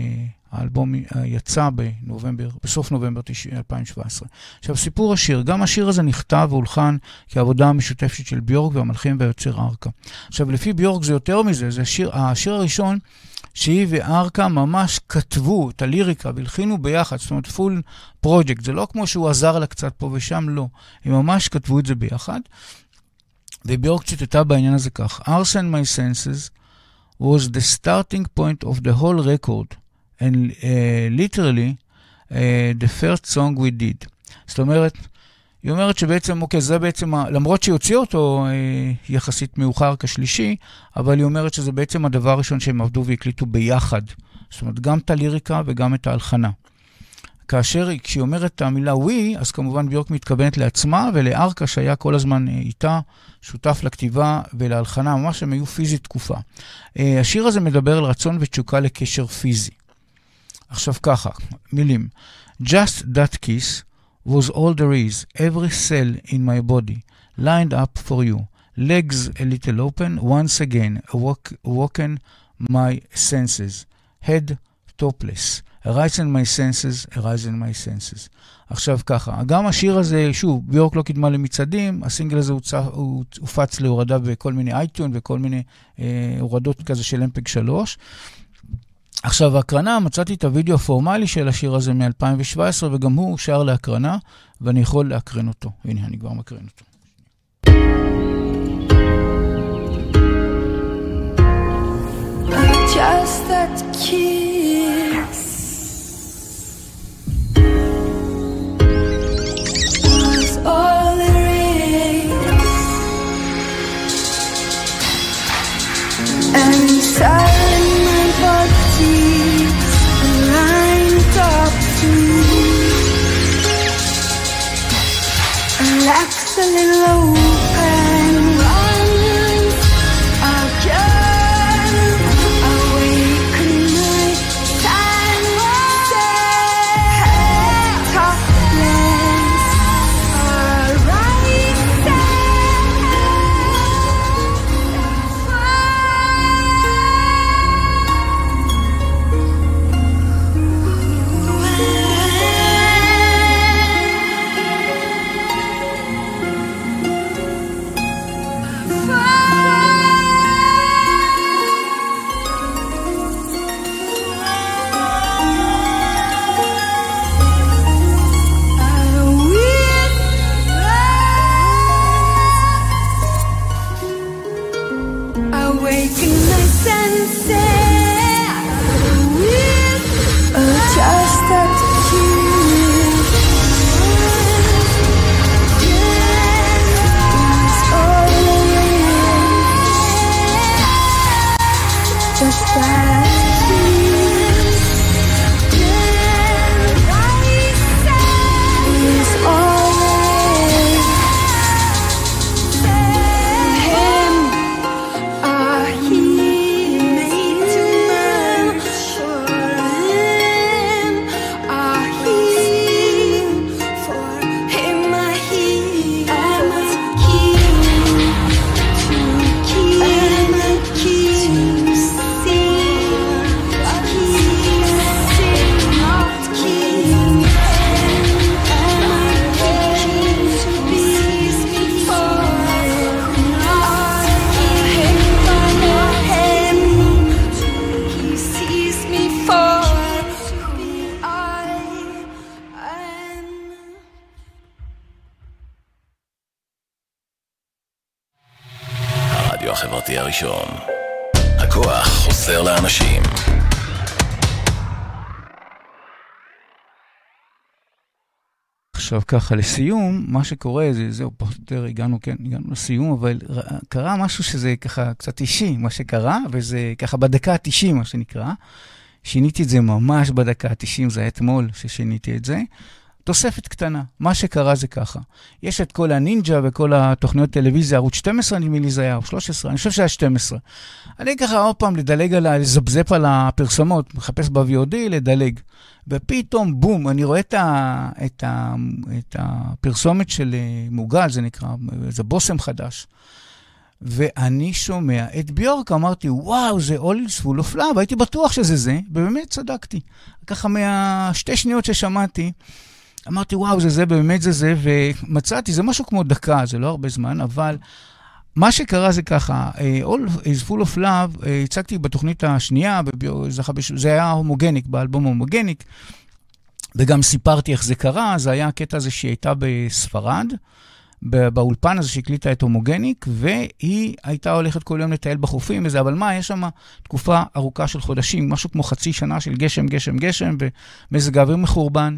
האלבום אה, יצא בנובמבר, בסוף נובמבר 2017. עכשיו, סיפור השיר, גם השיר הזה נכתב והולחן כעבודה משותפת של ביורק והמלחין והיוצר ארכה. עכשיו, לפי ביורק זה יותר מזה, זה השיר, השיר הראשון שהיא וארכה ממש כתבו את הליריקה והלחינו ביחד, זאת אומרת, פול פרויקט. זה לא כמו שהוא עזר לה קצת פה ושם, לא. הם ממש כתבו את זה ביחד. וביורק ציטטה בעניין הזה כך: Arson My Senses was the starting point of the whole record. And uh, literally uh, the first song we did. זאת אומרת, היא אומרת שבעצם, אוקיי, זה בעצם, ה... למרות שהיא הוציאה אותו אה, יחסית מאוחר כשלישי, אבל היא אומרת שזה בעצם הדבר הראשון שהם עבדו והקליטו ביחד. זאת אומרת, גם את הליריקה וגם את ההלחנה. כאשר כשהיא אומרת את המילה ווי, אז כמובן ביורק מתכוונת לעצמה ולארכה שהיה כל הזמן איתה, שותף לכתיבה ולהלחנה, ממש הם היו פיזית תקופה. אה, השיר הזה מדבר על רצון ותשוקה לקשר פיזי. עכשיו ככה, מילים. Just that kiss was all there is, every cell in my body, lined up for you. Legs a little open, once again, awoke, awoken my senses. Head topless. Arise in my senses, arise in my senses. עכשיו ככה, גם השיר הזה, שוב, ביורק לא קידמה למצעדים, הסינגל הזה הוצא, הופץ להורדה בכל מיני אייטיון וכל מיני אה, הורדות כזה של אמפג 3. עכשיו, הקרנה, מצאתי את הוידאו הפורמלי של השיר הזה מ-2017, וגם הוא שר להקרנה, ואני יכול להקרן אותו. הנה, אני כבר מקרן אותו. Just that kiss relax a little ככה, לסיום, מה שקורה, זה, זהו, פחות או יותר הגענו, כן, הגענו לסיום, אבל קרה משהו שזה ככה קצת אישי, מה שקרה, וזה ככה בדקה ה-90, מה שנקרא. שיניתי את זה ממש בדקה ה-90, זה היה אתמול ששיניתי את זה. תוספת קטנה, מה שקרה זה ככה. יש את כל הנינג'ה וכל התוכניות טלוויזיה, ערוץ 12 נדמה לי זה היה, או 13, אני חושב שהיה 12. אני ככה עוד פעם לדלג על ה... לזפזפ על הפרסומות, מחפש ב-VOD, לדלג. ופתאום, בום, אני רואה את, ה, את, ה, את הפרסומת של אה, מוגל, זה נקרא, זה בושם חדש. ואני שומע את ביורק, אמרתי, וואו, זה is full of love, הייתי בטוח שזה זה, ובאמת צדקתי. ככה מהשתי שניות ששמעתי, אמרתי, וואו, זה זה, באמת זה זה, ומצאתי, זה משהו כמו דקה, זה לא הרבה זמן, אבל מה שקרה זה ככה, אה, All is full of love, אה, הצגתי בתוכנית השנייה, זה היה הומוגניק, באלבום הומוגניק, וגם סיפרתי איך זה קרה, זה היה הקטע הזה שהיא הייתה בספרד, באולפן הזה שהקליטה את הומוגניק, והיא הייתה הולכת כל יום לטייל בחופים וזה, אבל מה, יש שם תקופה ארוכה של חודשים, משהו כמו חצי שנה של גשם, גשם, גשם, ומזג האוויר מחורבן.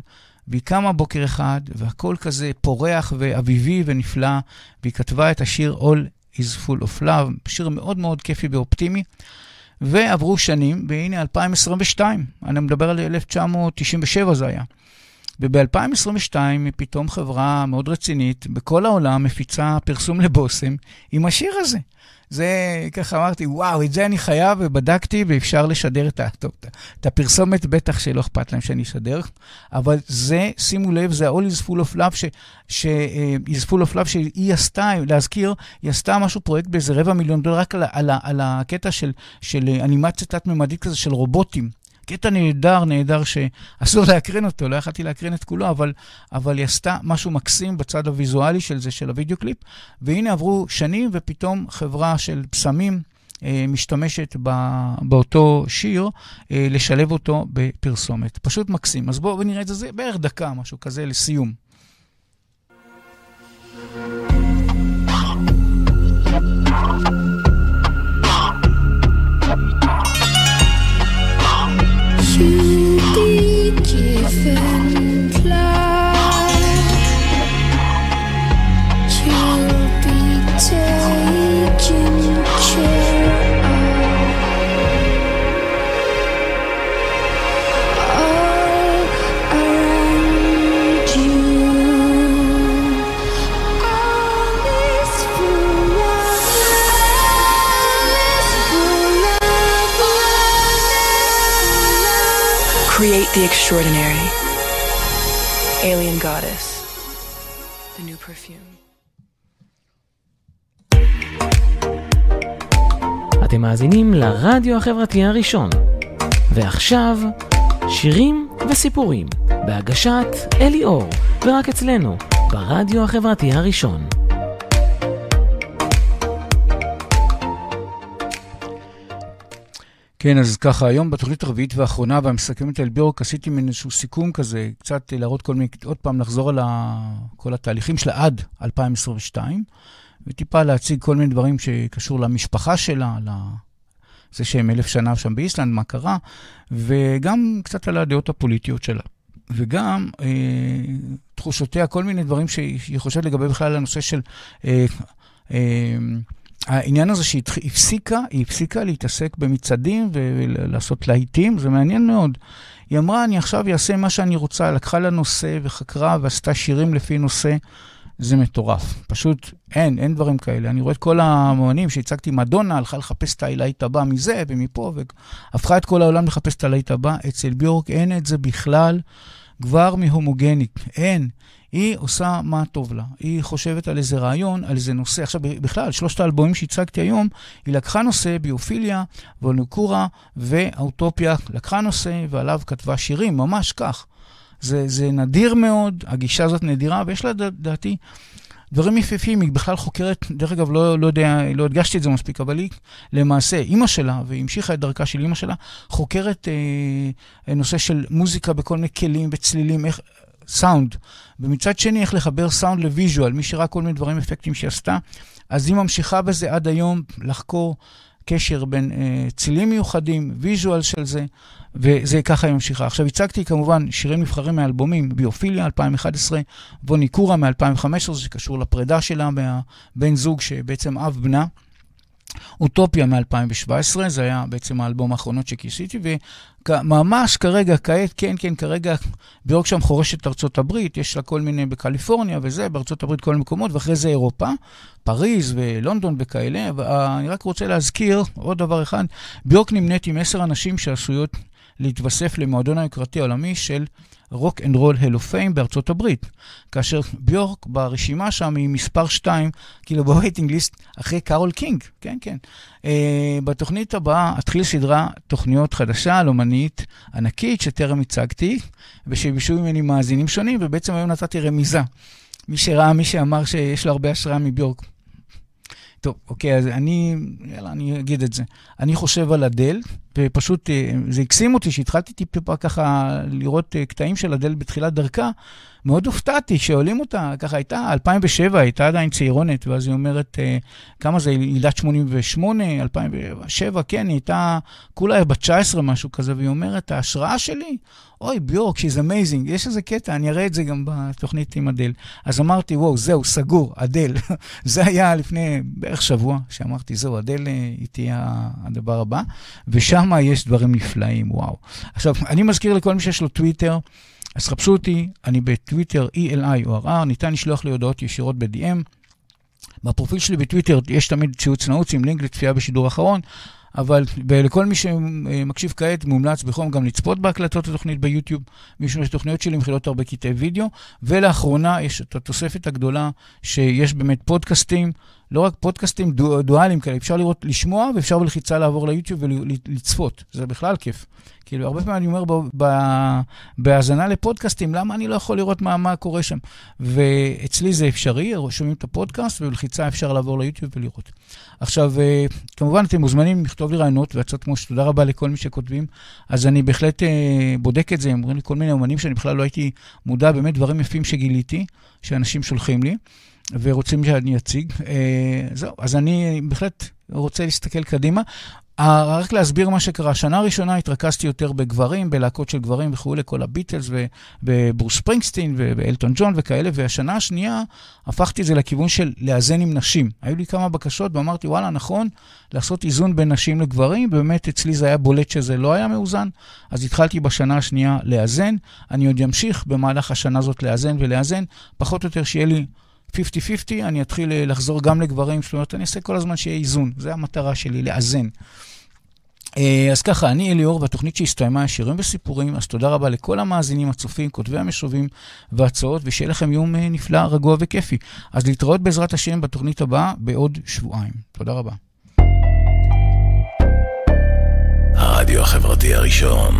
והיא קמה בוקר אחד, והכל כזה פורח ואביבי ונפלא, והיא כתבה את השיר All is full of love, שיר מאוד מאוד כיפי ואופטימי. ועברו שנים, והנה 2022, אני מדבר על 1997 זה היה. וב-2022 פתאום חברה מאוד רצינית בכל העולם מפיצה פרסום לבושם עם השיר הזה. זה, ככה אמרתי, וואו, את זה אני חייב, ובדקתי, ואפשר לשדר את, ה- טוב, את הפרסומת, בטח שלא אכפת להם שאני אשדר, אבל זה, שימו לב, זה ה-all is full of love, ש, ש, uh, is full of love שהיא עשתה, להזכיר, היא עשתה משהו, פרויקט באיזה רבע מיליון דולר, רק על, על, ה- על הקטע של, של אה, אנימציה תת-ממדית כזה של רובוטים. קטע נהדר, נהדר, שאסור להקרין אותו, לא יכלתי להקרין את כולו, אבל, אבל היא עשתה משהו מקסים בצד הוויזואלי של זה, של הוידאו קליפ, והנה עברו שנים, ופתאום חברה של פסמים אה, משתמשת ב, באותו שיר, אה, לשלב אותו בפרסומת. פשוט מקסים. אז בואו נראה את זה, זה בערך דקה, משהו כזה, לסיום. You Create the extraordinary. Alien Goddess. The new perfume. אתם מאזינים לרדיו החברתי הראשון. ועכשיו, שירים וסיפורים, בהגשת אלי אור, ורק אצלנו, ברדיו החברתי הראשון. כן, אז ככה, היום בתוכנית הרביעית והאחרונה והמסכמת על ביורק, עשיתי מין איזשהו סיכום כזה, קצת להראות כל מיני, עוד פעם לחזור על ה, כל התהליכים שלה עד 2022, וטיפה להציג כל מיני דברים שקשור למשפחה שלה, לזה שהם אלף שנה שם באיסלנד, מה קרה, וגם קצת על הדעות הפוליטיות שלה. וגם אה, תחושותיה, כל מיני דברים שהיא חושבת לגבי בכלל הנושא של... אה, אה, העניין הזה שהיא הפסיקה, היא הפסיקה להתעסק במצעדים ולעשות להיטים, זה מעניין מאוד. היא אמרה, אני עכשיו אעשה מה שאני רוצה, לקחה לה נושא וחקרה ועשתה שירים לפי נושא. זה מטורף. פשוט אין, אין דברים כאלה. אני רואה את כל האמנים שהצגתי, מדונה הלכה לחפש את הלהיט הבא מזה ומפה, והפכה את כל העולם לחפש את הלהיט הבא. אצל ביורק אין את זה בכלל, כבר מהומוגניק. אין. היא עושה מה טוב לה. היא חושבת על איזה רעיון, על איזה נושא. עכשיו, בכלל, שלושת האלבומים שהצגתי היום, היא לקחה נושא, ביופיליה, וולנוקורה והאוטופיה, לקחה נושא ועליו כתבה שירים, ממש כך. זה, זה נדיר מאוד, הגישה הזאת נדירה, ויש לה, לדעתי, דברים יפהפים. היא בכלל חוקרת, דרך אגב, לא, לא יודע, לא הדגשתי את זה מספיק, אבל היא למעשה, אימא שלה, והיא המשיכה את דרכה של אימא שלה, חוקרת אה, נושא של מוזיקה בכל מיני כלים וצלילים, איך... סאונד, ומצד שני איך לחבר סאונד ל visual, מי שראה כל מיני דברים אפקטים שהיא עשתה, אז היא ממשיכה בזה עד היום לחקור קשר בין אה, צלילים מיוחדים, visual של זה, וזה ככה היא ממשיכה. עכשיו, הצגתי כמובן שירים נבחרים מאלבומים, ביופיליה 2011, וולניקורה מ-2015, שקשור לפרידה שלה מהבן זוג שבעצם אב בנה. אוטופיה מ-2017, זה היה בעצם האלבום האחרונות שכיסיתי, וממש כרגע, כעת, כן, כן, כרגע, ביורק שם חורשת ארצות הברית, יש לה כל מיני בקליפורניה וזה, בארצות הברית כל מיני מקומות, ואחרי זה אירופה, פריז ולונדון וכאלה, ואני רק רוצה להזכיר עוד דבר אחד, ביורק נמנית עם עשר אנשים שעשויות להתווסף למועדון היוקרתי העולמי של Rock and Roll Hall of Fame בארצות הברית, כאשר ביורק ברשימה שם היא מספר 2, כאילו ב waiting list אחרי קארול קינג, כן, כן. אה, בתוכנית הבאה אתחיל סדרה תוכניות חדשה על אומנית ענקית שטרם הצגתי, ושביקשו ממני מאזינים שונים, ובעצם היום נתתי רמיזה. מי שראה, מי שאמר שיש לו הרבה השראה מביורק. טוב, אוקיי, אז אני, יאללה, אני אגיד את זה. אני חושב על אדל, ופשוט אה, זה הקסים אותי שהתחלתי טיפה ככה לראות אה, קטעים של אדל בתחילת דרכה. מאוד הופתעתי שעולים אותה, ככה הייתה, 2007, הייתה עדיין צעירונת, ואז היא אומרת, אה, כמה זה, ילידת 88, 2007, כן, היא הייתה כולה בת 19, משהו כזה, והיא אומרת, ההשראה שלי, אוי, ביורק, she's amazing, יש איזה קטע, אני אראה את זה גם בתוכנית עם אדל. אז אמרתי, וואו, זהו, סגור, אדל. זה היה לפני בערך שבוע, שאמרתי, זהו, אדל היא תהיה הדבר הבא, ושם יש דברים נפלאים, וואו. עכשיו, אני מזכיר לכל מי שיש לו טוויטר, אז חפשו אותי, אני בטוויטר ELI או RR, ניתן לשלוח לי הודעות ישירות ב-DM. בפרופיל שלי בטוויטר יש תמיד ציוץ נעוץ עם לינק לצפייה בשידור האחרון, אבל לכל מי שמקשיב כעת, מומלץ בחום גם לצפות בהקלטות התוכנית ביוטיוב, משום שהתוכניות שלי מכילות הרבה קטעי וידאו, ולאחרונה יש את התוספת הגדולה שיש באמת פודקאסטים, לא רק פודקאסטים דואליים כאלה, אפשר לראות, לשמוע ואפשר בלחיצה לעבור ליוטיוב ולצפות, זה בכלל כיף. כאילו, הרבה פעמים אני אומר בהאזנה לפודקאסטים, למה אני לא יכול לראות מה, מה קורה שם? ואצלי זה אפשרי, שומעים את הפודקאסט, ובלחיצה אפשר לעבור ליוטיוב ולראות. עכשיו, אה, כמובן, אתם מוזמנים לכתוב לי רעיונות והצעות כמו שתודה רבה לכל מי שכותבים. אז אני בהחלט אה, בודק את זה, אומרים לי כל מיני אומנים שאני בכלל לא הייתי מודע, באמת דברים יפים שגיליתי, שאנשים שולחים לי. ורוצים שאני אציג. אה, זהו, אז אני בהחלט רוצה להסתכל קדימה. רק להסביר מה שקרה, שנה הראשונה התרכזתי יותר בגברים, בלהקות של גברים וכולי, כל הביטלס וברוס ספרינגסטין ואלטון ג'ון וכאלה, והשנה השנייה הפכתי את זה לכיוון של לאזן עם נשים. היו לי כמה בקשות ואמרתי, וואלה, נכון, לעשות איזון בין נשים לגברים, באמת אצלי זה היה בולט שזה לא היה מאוזן, אז התחלתי בשנה השנייה לאזן. אני עוד אמשיך במהלך השנה הזאת לאזן ולאזן, פחות או יותר שיהיה לי 50-50, אני אתחיל אה, לחזור גם לגברים, זאת אומרת, אני אעשה כל הזמן שיהיה איזון, זו המטרה שלי, לאזן. אה, אז ככה, אני אליאור, והתוכנית שהסתיימה, שירים וסיפורים, אז תודה רבה לכל המאזינים, הצופים, כותבי המשובים והצעות, ושיהיה לכם יום אה, נפלא, רגוע וכיפי. אז להתראות בעזרת השם בתוכנית הבאה בעוד שבועיים. תודה רבה. הרדיו החברתי הראשון.